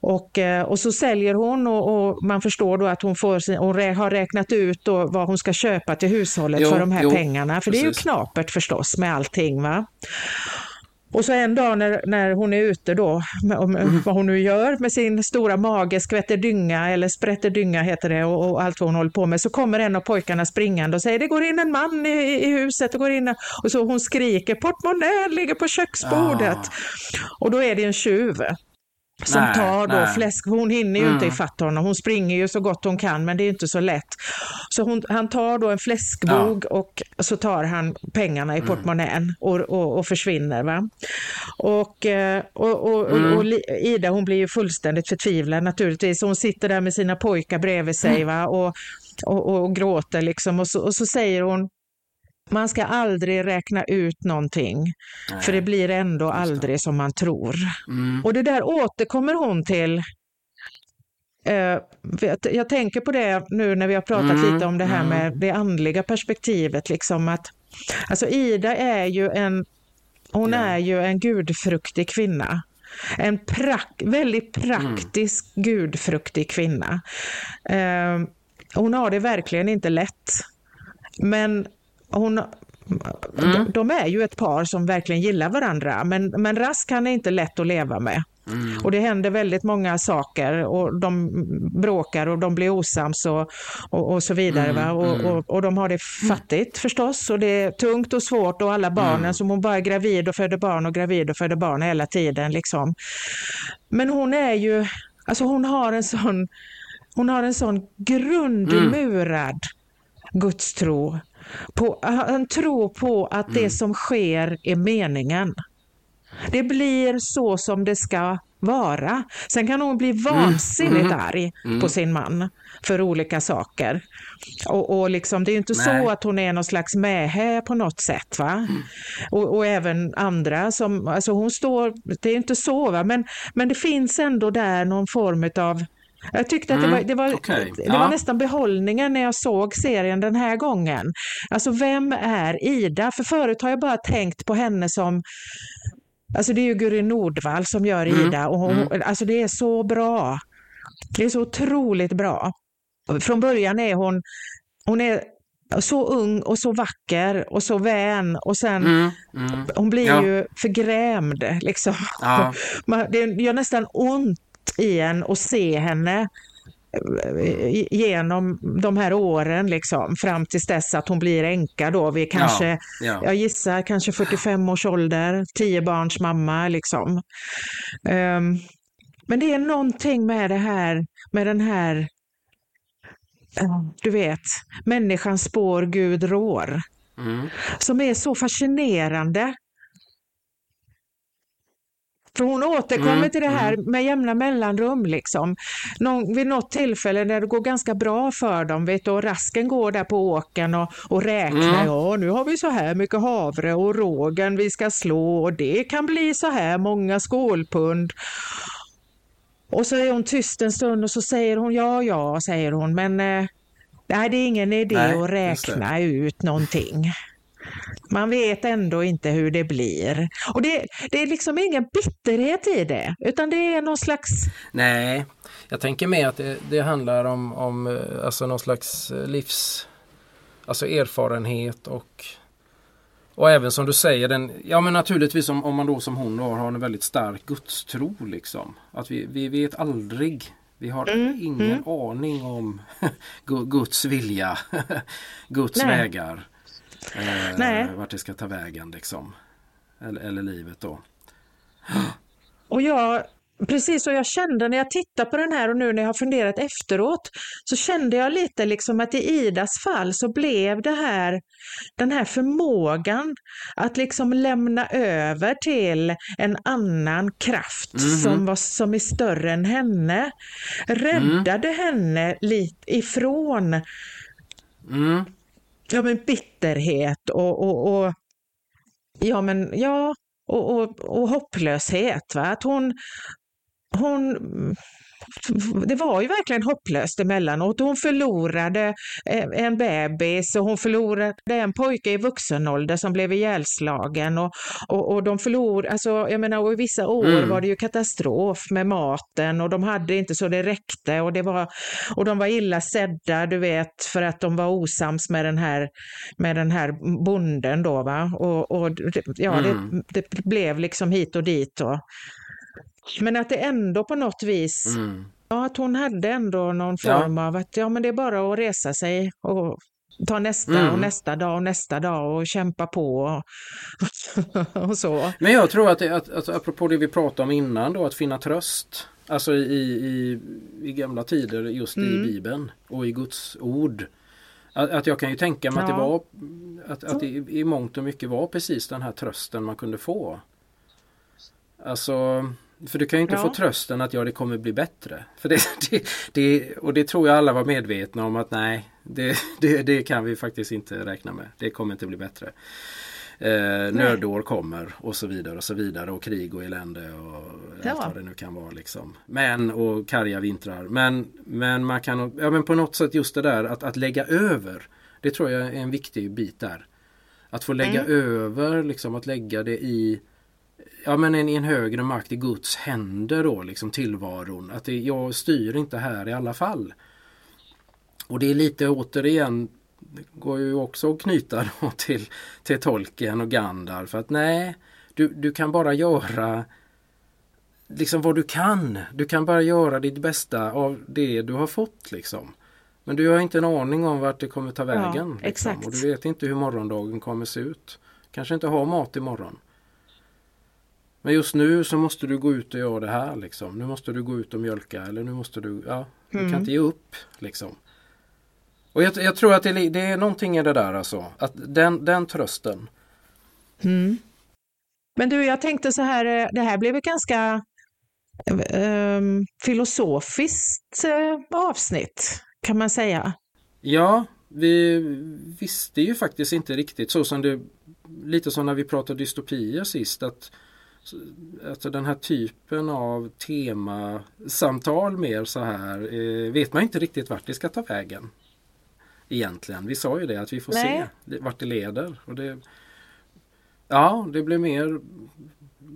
[SPEAKER 1] Och, eh, och så säljer hon och, och, man förstår då att hon, får sin, hon har räknat ut då vad hon ska köpa till hushållet jo, för de här jo, pengarna. För precis. det är ju knapert förstås med allting. Va? Och så en dag när, när hon är ute då, med, mm. vad hon nu gör med sin stora mage, skvätter dynga eller sprätter dynga heter det och, och, allt vad hon håller på med, så kommer en av pojkarna springande och säger det går in en man i, i huset, det går in och så hon skriker portmonnän ligger på köksbordet. Ah. Och då är det en tjuv som nej, tar då nej. fläsk. Hon hinner ju mm. inte ifatt honom. Hon springer ju så gott hon kan, men det är inte så lätt. Så hon, han tar då en fläskbog ja. och så tar han pengarna i mm. portmonnän och, och, och, försvinner. Va? Och, eh, och, och, mm. och, Ida hon blir ju fullständigt förtvivlad naturligtvis. Hon sitter där med sina pojkar bredvid sig mm. va? Och, och, och, gråter liksom. Och så, och så säger hon man ska aldrig räkna ut någonting, Nej. för det blir ändå aldrig som man tror. Mm. Och det där återkommer hon till. Eh, jag tänker på det nu när vi har pratat mm. lite om det här mm. med det andliga perspektivet. Liksom att, alltså Ida är ju en, hon ja. är ju en gudfruktig kvinna. En prak väldigt praktisk mm. gudfruktig kvinna. Eh, hon har det verkligen inte lätt. Men hon, mm. de, är ju ett par som verkligen gillar varandra, men, men Rask han är inte lätt att leva med. Mm. Och det händer väldigt många saker och de bråkar och de blir osams och, och, och så vidare. Mm, och, mm. och, och, de har det fattigt förstås och det är tungt och svårt och alla barnen mm. som hon bara är gravid och föder barn och gravid och föder barn hela tiden. Liksom. Men hon är ju, alltså hon har en sån, hon har en sån grundmurad mm. gudstro på, han tror på att det mm. som sker är meningen. Det blir så som det ska vara. Sen kan hon bli mm. vansinnigt mm. arg mm. på sin man för olika saker. Och, och liksom, det är inte Nej. så att hon är någon slags mähä på något sätt. va? Mm. Och, och, även andra som, alltså hon står, det är inte så va, men, men det finns ändå där någon form av jag tyckte att det var, mm, det var, okay. det var nästan behållningen när jag såg serien den här gången. Alltså vem är Ida? För förut har jag bara tänkt på henne som Alltså det är ju Guri Nordvall som gör mm. Ida och hon, mm. alltså det är så bra. Det är så otroligt bra. Från början är hon hon är så ung och så vacker och så vän och sen mm, mm. hon blir ja. ju förgrämd. Liksom. Ja. Det gör nästan ont i en att se henne eh, genom de här åren liksom, fram tills dess att hon blir änka då vid kanske, ja, ja. jag gissar kanske 45 års ålder, tio barns mamma liksom. Um, men det är någonting med det här, med den här du vet, människans spår Gud rår. Mm. Som är så fascinerande. För hon återkommer mm, till det här mm. med jämna mellanrum. Liksom. Någon, vid något tillfälle när det går ganska bra för dem, vet du, och rasken går där på åken och, och räknar. Mm. Ja, nu har vi så här mycket havre och rågen vi ska slå och det kan bli så här många skålpund. Och så är hon tyst en stund och så säger hon ja, ja, säger hon, men eh, nej, det är ingen idé nej, att räkna ut någonting. Man vet ändå inte hur det blir. Och det, det är liksom ingen bitterhet i det, utan det är någon slags...
[SPEAKER 2] Nej, jag tänker mer att det, det handlar om, om eh, alltså någon slags eh, livs... Alltså erfarenhet och och även som du säger, den, ja men naturligtvis om, om man då som hon har, har en väldigt stark gudstro. Liksom. Att vi, vi vet aldrig, vi har mm, ingen mm. aning om Guds vilja, Guds Nej. vägar. Eh, Nej. Vart det ska ta vägen liksom. Eller, eller livet då.
[SPEAKER 1] Och jag Precis, och jag kände när jag tittade på den här och nu när jag har funderat efteråt, så kände jag lite liksom att i Idas fall så blev det här, den här förmågan att liksom lämna över till en annan kraft mm -hmm. som, var, som är större än henne, räddade mm. henne lite ifrån mm ja, men bitterhet och, och, och ja, men, ja, och, och, och, hopplöshet. Va? Att hon, hon det var ju verkligen hopplöst emellanåt. Hon förlorade eh, en bebis och hon förlorade en pojke i vuxen ålder som blev ihjälslagen. Och, och, och de förlorade, alltså, jag menar, och i vissa år mm. var det ju katastrof med maten och de hade inte så det räckte och, det var, och de var illa sedda, du vet, för att de var osams med den här, med den här bonden då. Va? Och, och ja, mm. det, det blev liksom hit och dit. Och, men att det ändå på något vis, mm. ja, att hon hade ändå någon form ja. av att ja, men det är bara att resa sig och ta nästa mm. och nästa dag och nästa dag och kämpa på och, och så.
[SPEAKER 2] Men jag tror att, det, att, att apropå det vi pratade om innan då, att finna tröst. Alltså i, i, i gamla tider just mm. i Bibeln och i Guds ord. Att, att jag kan ju tänka mig ja. att det var att, att det i mångt och mycket var precis den här trösten man kunde få. Alltså för du kan ju inte ja. få trösten att ja, det kommer bli bättre. För det, det, det, och det tror jag alla var medvetna om att nej, det, det, det kan vi faktiskt inte räkna med. Det kommer inte bli bättre. Eh, nödår kommer och så vidare och så vidare och krig och elände och ja. allt vad det nu kan vara. Liksom. Men och karga vintrar. Men, men man kan, ja men på något sätt just det där att, att lägga över. Det tror jag är en viktig bit där. Att få lägga mm. över, liksom att lägga det i ja, men en, en högre makt i Guds händer då, liksom tillvaron. Att det, jag styr inte här i alla fall. Och det är lite återigen, det går ju också att knyta då till, till Tolkien och Gandalf. Att nej, du, du kan bara göra liksom vad du kan. Du kan bara göra ditt bästa av det du har fått liksom. Men du har inte en aning om vart det kommer ta vägen. Ja, liksom. Och du vet inte hur morgondagen kommer se ut. Kanske inte ha mat imorgon. Men just nu så måste du gå ut och göra det här liksom. Nu måste du gå ut och mjölka eller nu måste du, ja, du mm. kan inte ge upp liksom. Och jag, jag tror att det, det, är någonting i det där alltså. Att den, den trösten.
[SPEAKER 1] Mm. Men du, jag tänkte så här, eh, det här blev ett ganska eh, filosofiskt eh, avsnitt kan man säga.
[SPEAKER 2] Ja, vi visste ju faktiskt inte riktigt så som det lite som när vi pratade dystopier sist att Alltså den här typen av temasamtal mer så här eh, vet man inte riktigt vart det ska ta vägen. Egentligen. Vi sa ju det att vi får Nej. se vart det leder. Och det, ja, det blir mer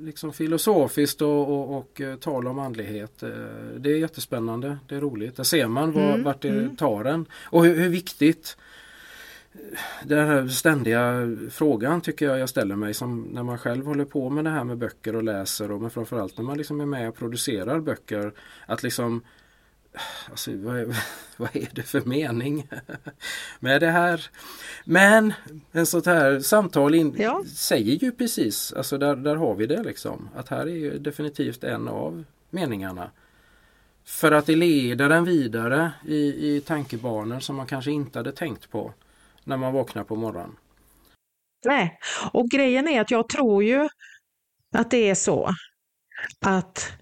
[SPEAKER 2] liksom filosofiskt och, och, och uh, tal om andlighet. Uh, det är jättespännande. Det är roligt. Där ser man var, mm. vart det mm. tar en. Och hur, hur viktigt den här ständiga frågan tycker jag jag ställer mig som när man själv håller på med det här med böcker och läser och men framförallt när man liksom är med och producerar böcker. Att liksom Alltså, vad, är, vad är det för mening med det här? Men en sånt här samtal in, ja. säger ju precis, alltså där, där har vi det liksom. Att här är ju definitivt en av meningarna. För att det leder den vidare i, i tankebanor som man kanske inte hade tänkt på när man vaknar på morgonen.
[SPEAKER 1] Nej, och grejen är att jag tror ju att det är så att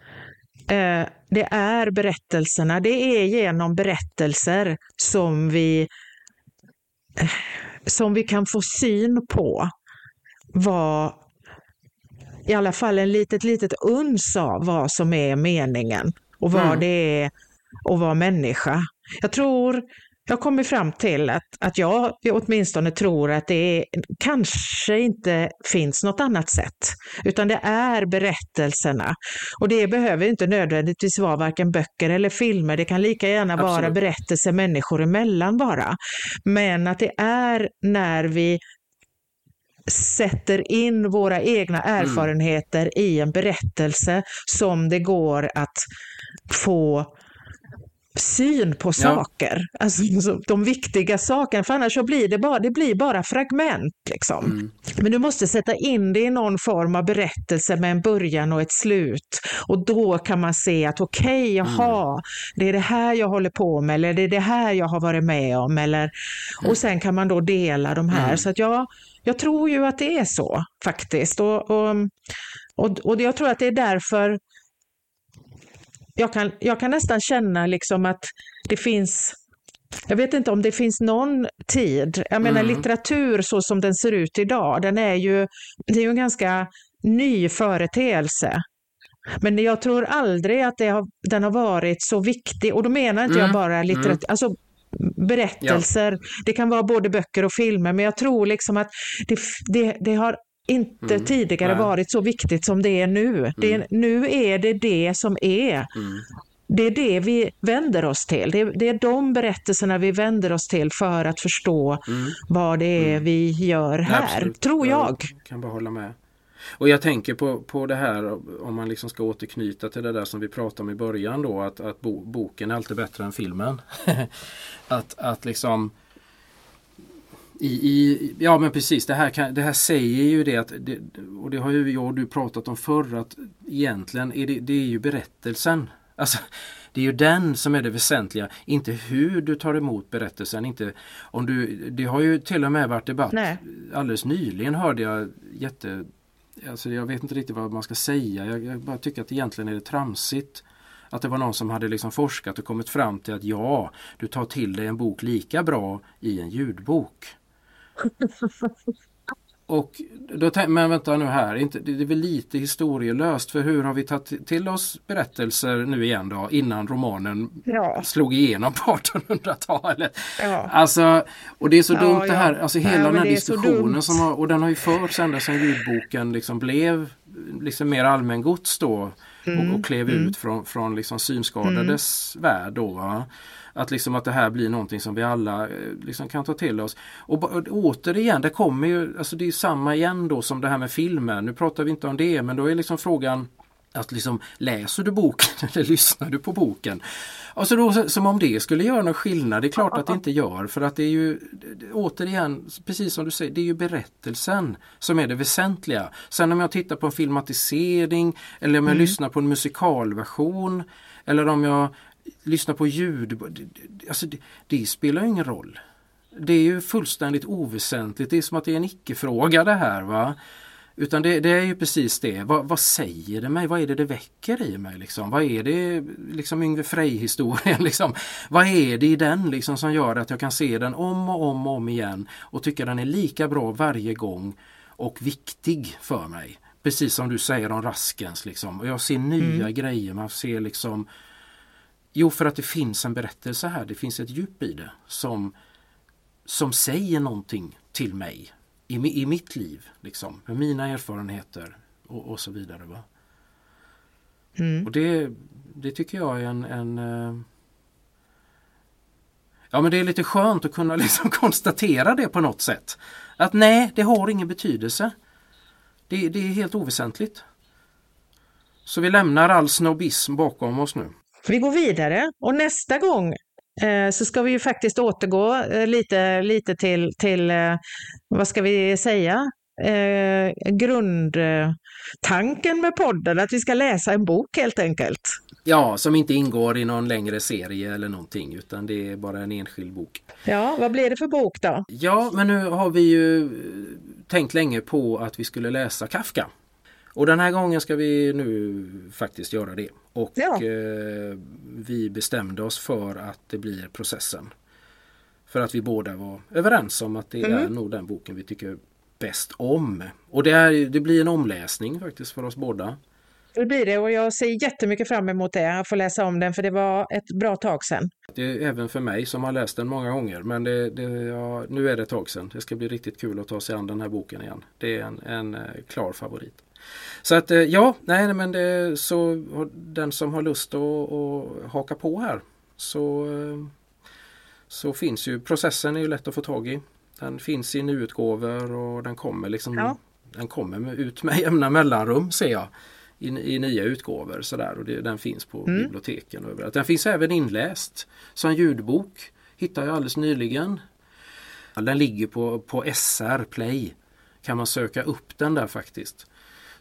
[SPEAKER 1] eh, det är berättelserna, det är genom berättelser som vi, eh, som vi kan få syn på vad i alla fall en litet, litet uns av vad som är meningen och vad mm. det är att vara människa. Jag tror jag kommit fram till att, att jag åtminstone tror att det är, kanske inte finns något annat sätt, utan det är berättelserna. Och det behöver inte nödvändigtvis vara varken böcker eller filmer, det kan lika gärna Absolut. vara berättelser människor emellan bara. Men att det är när vi sätter in våra egna mm. erfarenheter mm. i en berättelse som det går att få syn på saker. Ja. Alltså de viktiga sakerna, för annars så blir det bara, det blir bara fragment. Liksom. Mm. Men du måste sätta in det i någon form av berättelse med en början och ett slut. Och då kan man se att okej, okay, jaha, mm. det är det här jag håller på med, eller det är det här jag har varit med om. Eller, och sen kan man då dela de här. Mm. Så att jag, jag tror ju att det är så faktiskt. Och, och, och, och jag tror att det är därför jag kan, jag kan nästan känna liksom att det finns jag vet inte om det finns någon tid. Jag menar mm. litteratur så som den ser ut idag, den är ju, det är ju en ganska ny företeelse. Men jag tror aldrig att har, den har varit så viktig, och då menar inte mm. jag bara litteratur, mm. alltså berättelser, ja. det kan vara både böcker och filmer, men jag tror liksom att det, det, det har inte mm. tidigare Nej. varit så viktigt som det är nu. Mm. Det, nu är det det som är. Mm. Det är det vi vänder oss till. Det är, det är de berättelserna vi vänder oss till för att förstå mm. vad det är mm. vi gör här, Absolut. tror jag. jag.
[SPEAKER 2] kan bara hålla med. Och jag tänker på, på det här om man liksom ska återknyta till det där som vi pratade om i början då att, att bo, boken är alltid bättre än filmen. att, att liksom i, i, ja men precis, det här, kan, det här säger ju det att, det, och det har ju jag och du pratat om förr, att egentligen är det, det är ju berättelsen. Alltså, det är ju den som är det väsentliga, inte hur du tar emot berättelsen. Inte, om du, det har ju till och med varit debatt. Nej. Alldeles nyligen hörde jag jätte... Alltså jag vet inte riktigt vad man ska säga. Jag, jag bara tycker att egentligen är det tramsigt. Att det var någon som hade liksom forskat och kommit fram till att ja, du tar till dig en bok lika bra i en ljudbok. Och då men vänta nu här, inte, det är väl lite historielöst för hur har vi tagit till oss berättelser nu igen då innan romanen ja. slog igenom på 1800-talet. Ja. Alltså, och det är så ja, dumt det här, alltså hela den här diskussionen som har, och den har ju förts ända sedan ljudboken liksom blev liksom mer allmängods då mm. och, och klev mm. ut från, från liksom synskadades mm. värld då. Va? Att, liksom att det här blir någonting som vi alla eh, liksom kan ta till oss. Och, och återigen, det kommer ju, alltså det är samma igen då som det här med filmen. Nu pratar vi inte om det men då är liksom frågan att liksom, läser du boken eller lyssnar du på boken? Alltså då, som om det skulle göra någon skillnad. Det är klart att det inte gör för att det är ju återigen, precis som du säger, det är ju berättelsen som är det väsentliga. Sen om jag tittar på en filmatisering eller om jag mm. lyssnar på en musikalversion eller om jag lyssna på ljud. Alltså det, det spelar ingen roll. Det är ju fullständigt oväsentligt. Det är som att det är en icke-fråga det här. va utan det, det, är ju precis det. Vad, vad, säger det mig? Vad är det det väcker i mig? Liksom? Vad är det liksom Yngve Frej-historien? Liksom? Vad är det i den liksom, som gör att jag kan se den om och om och om igen och tycka den är lika bra varje gång och viktig för mig? Precis som du säger om Raskens. Liksom. Och jag ser nya mm. grejer. Man ser liksom Jo, för att det finns en berättelse här. Det finns ett djup i det som, som säger någonting till mig i, i mitt liv. Liksom, med mina erfarenheter och, och så vidare. Va? Mm. Och det, det tycker jag är en, en, eh, Ja men det är lite skönt att kunna liksom konstatera det på något sätt. Att nej, det har ingen betydelse. Det, det är helt oväsentligt. Så vi lämnar all snobbism bakom oss nu.
[SPEAKER 1] Vi går vidare och nästa gång eh, så ska vi ju faktiskt återgå eh, lite, lite till, till eh, vad ska vi säga, grundtanken med podden, att vi ska läsa en bok helt enkelt.
[SPEAKER 2] Ja, som inte ingår i någon längre serie eller någonting utan det är bara en enskild bok.
[SPEAKER 1] Ja, vad blir det för bok då?
[SPEAKER 2] Ja, men nu har vi ju tänkt länge på att vi skulle läsa Kafka. Och den här gången ska vi nu faktiskt göra det. Och ja. eh, vi bestämde oss för att det blir processen. För att vi båda var överens om att det mm. är nog den boken vi tycker bäst om. Och det, är, det blir en omläsning faktiskt för oss båda.
[SPEAKER 1] Det blir det och jag ser jättemycket fram emot det, att få läsa om den för det var ett bra tag sedan.
[SPEAKER 2] Det är även för mig som har läst den många gånger men det, det, ja, nu är det ett tag sedan. Det ska bli riktigt kul att ta sig an den här boken igen. Det är en, en eh, klar favorit. Så att eh, ja, nej men det, så den som har lust att, att haka på här så, eh, så finns ju processen är ju lätt att få tag i. Den finns i nyutgåvor och den kommer liksom ja. Den kommer ut med jämna mellanrum ser jag i, i nya utgåvor sådär och det, den finns på mm. biblioteken och överallt. Den finns även inläst som ljudbok. Hittade jag alldeles nyligen. Den ligger på, på SR Play. Kan man söka upp den där faktiskt.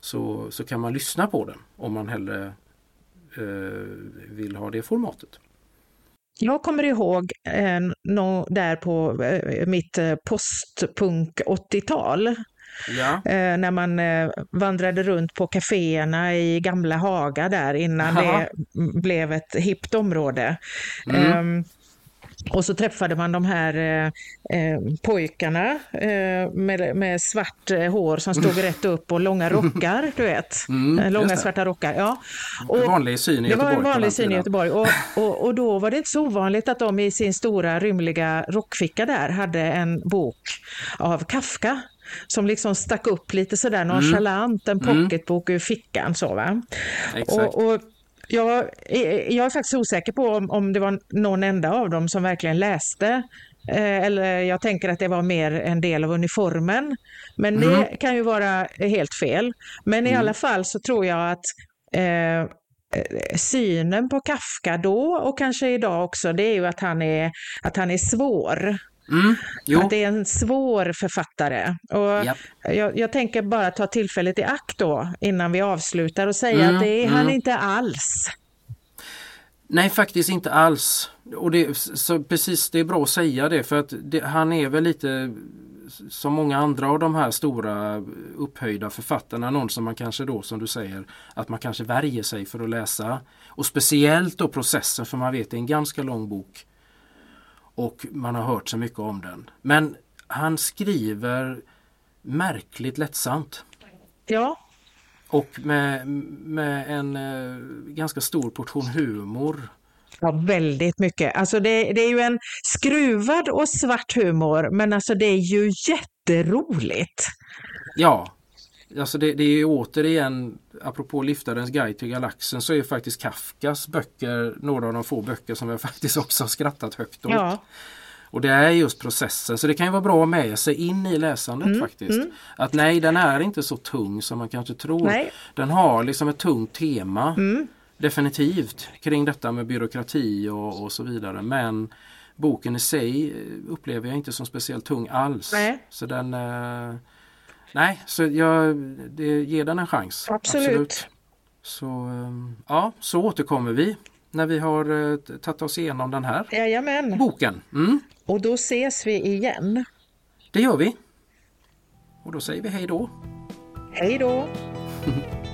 [SPEAKER 2] Så, så kan man lyssna på den om man hellre eh, vill ha det formatet.
[SPEAKER 1] Jag kommer ihåg eh, no, där på eh, mitt eh, postpunk 80-tal Ja. Eh, när man eh, vandrade runt på kaféerna i gamla Haga där innan Aha. det blev ett hippt område. Mm. Och så träffade man de här eh, eh pojkarna eh, med, med, svart eh, hår som stod mm. rätt upp och långa rockar, du vet. Mm, långa svarta rockar. Ja.
[SPEAKER 2] Och, vanlig syn i Göteborg.
[SPEAKER 1] Det var en vanlig syn i Göteborg. Och, och, och, då var det inte så ovanligt att de i sin stora rymliga rockficka där hade en bok av Kafka som liksom stack upp lite sådär mm. nonchalant, en mm. pocketbok ur fickan. Så, va? Och, och jag, jag är faktiskt osäker på om, om det var någon enda av dem som verkligen läste eh, eller jag tänker att det var mer en del av uniformen. Men mm. det kan ju vara helt fel. Men mm. i alla fall så tror jag att eh, synen på Kafka då och kanske idag också, det är ju att han är, att han är svår. Mm, att det är en svår författare. Och yep. jag, jag, tänker bara ta tillfället i akt då innan vi avslutar och säga mm, att det är mm. han inte alls.
[SPEAKER 2] Nej faktiskt inte alls. Och det, så precis, det är bra att säga det för att det, han är väl lite som många andra av de här stora upphöjda författarna, någon som man kanske då som du säger att man kanske värjer sig för att läsa. Och speciellt då processen för man vet det är en ganska lång bok och man har hört så mycket om den. Men han skriver märkligt lättsamt.
[SPEAKER 1] Ja.
[SPEAKER 2] Och med, med en eh, ganska stor portion humor.
[SPEAKER 1] Ja, väldigt mycket. Alltså det, det, är ju en skruvad och svart humor, men alltså det är ju jätteroligt.
[SPEAKER 2] Ja, Alltså det, det är återigen, apropå Liftarens guide till galaxen, så är faktiskt Kafkas böcker några av de få böcker som jag faktiskt också har skrattat högt åt. Ja. Och det är just processen, så det kan ju vara bra att med sig in i läsandet mm, faktiskt. Mm. Att nej, den är inte så tung som man kanske tror. Nej. Den har liksom ett tungt tema. Mm. Definitivt kring detta med byråkrati och, och så vidare. Men boken i sig upplever jag inte som speciellt tung alls. Nej. Så den eh, Nej, så jag det, ger den en chans.
[SPEAKER 1] Absolut. Absolut.
[SPEAKER 2] Så, ehm, ja, så återkommer vi när vi har uh, tagit oss igenom den här
[SPEAKER 1] Jajamän.
[SPEAKER 2] boken. Mm.
[SPEAKER 1] Och då ses vi igen.
[SPEAKER 2] Det gör vi. Och då säger vi hej då.
[SPEAKER 1] Hej då.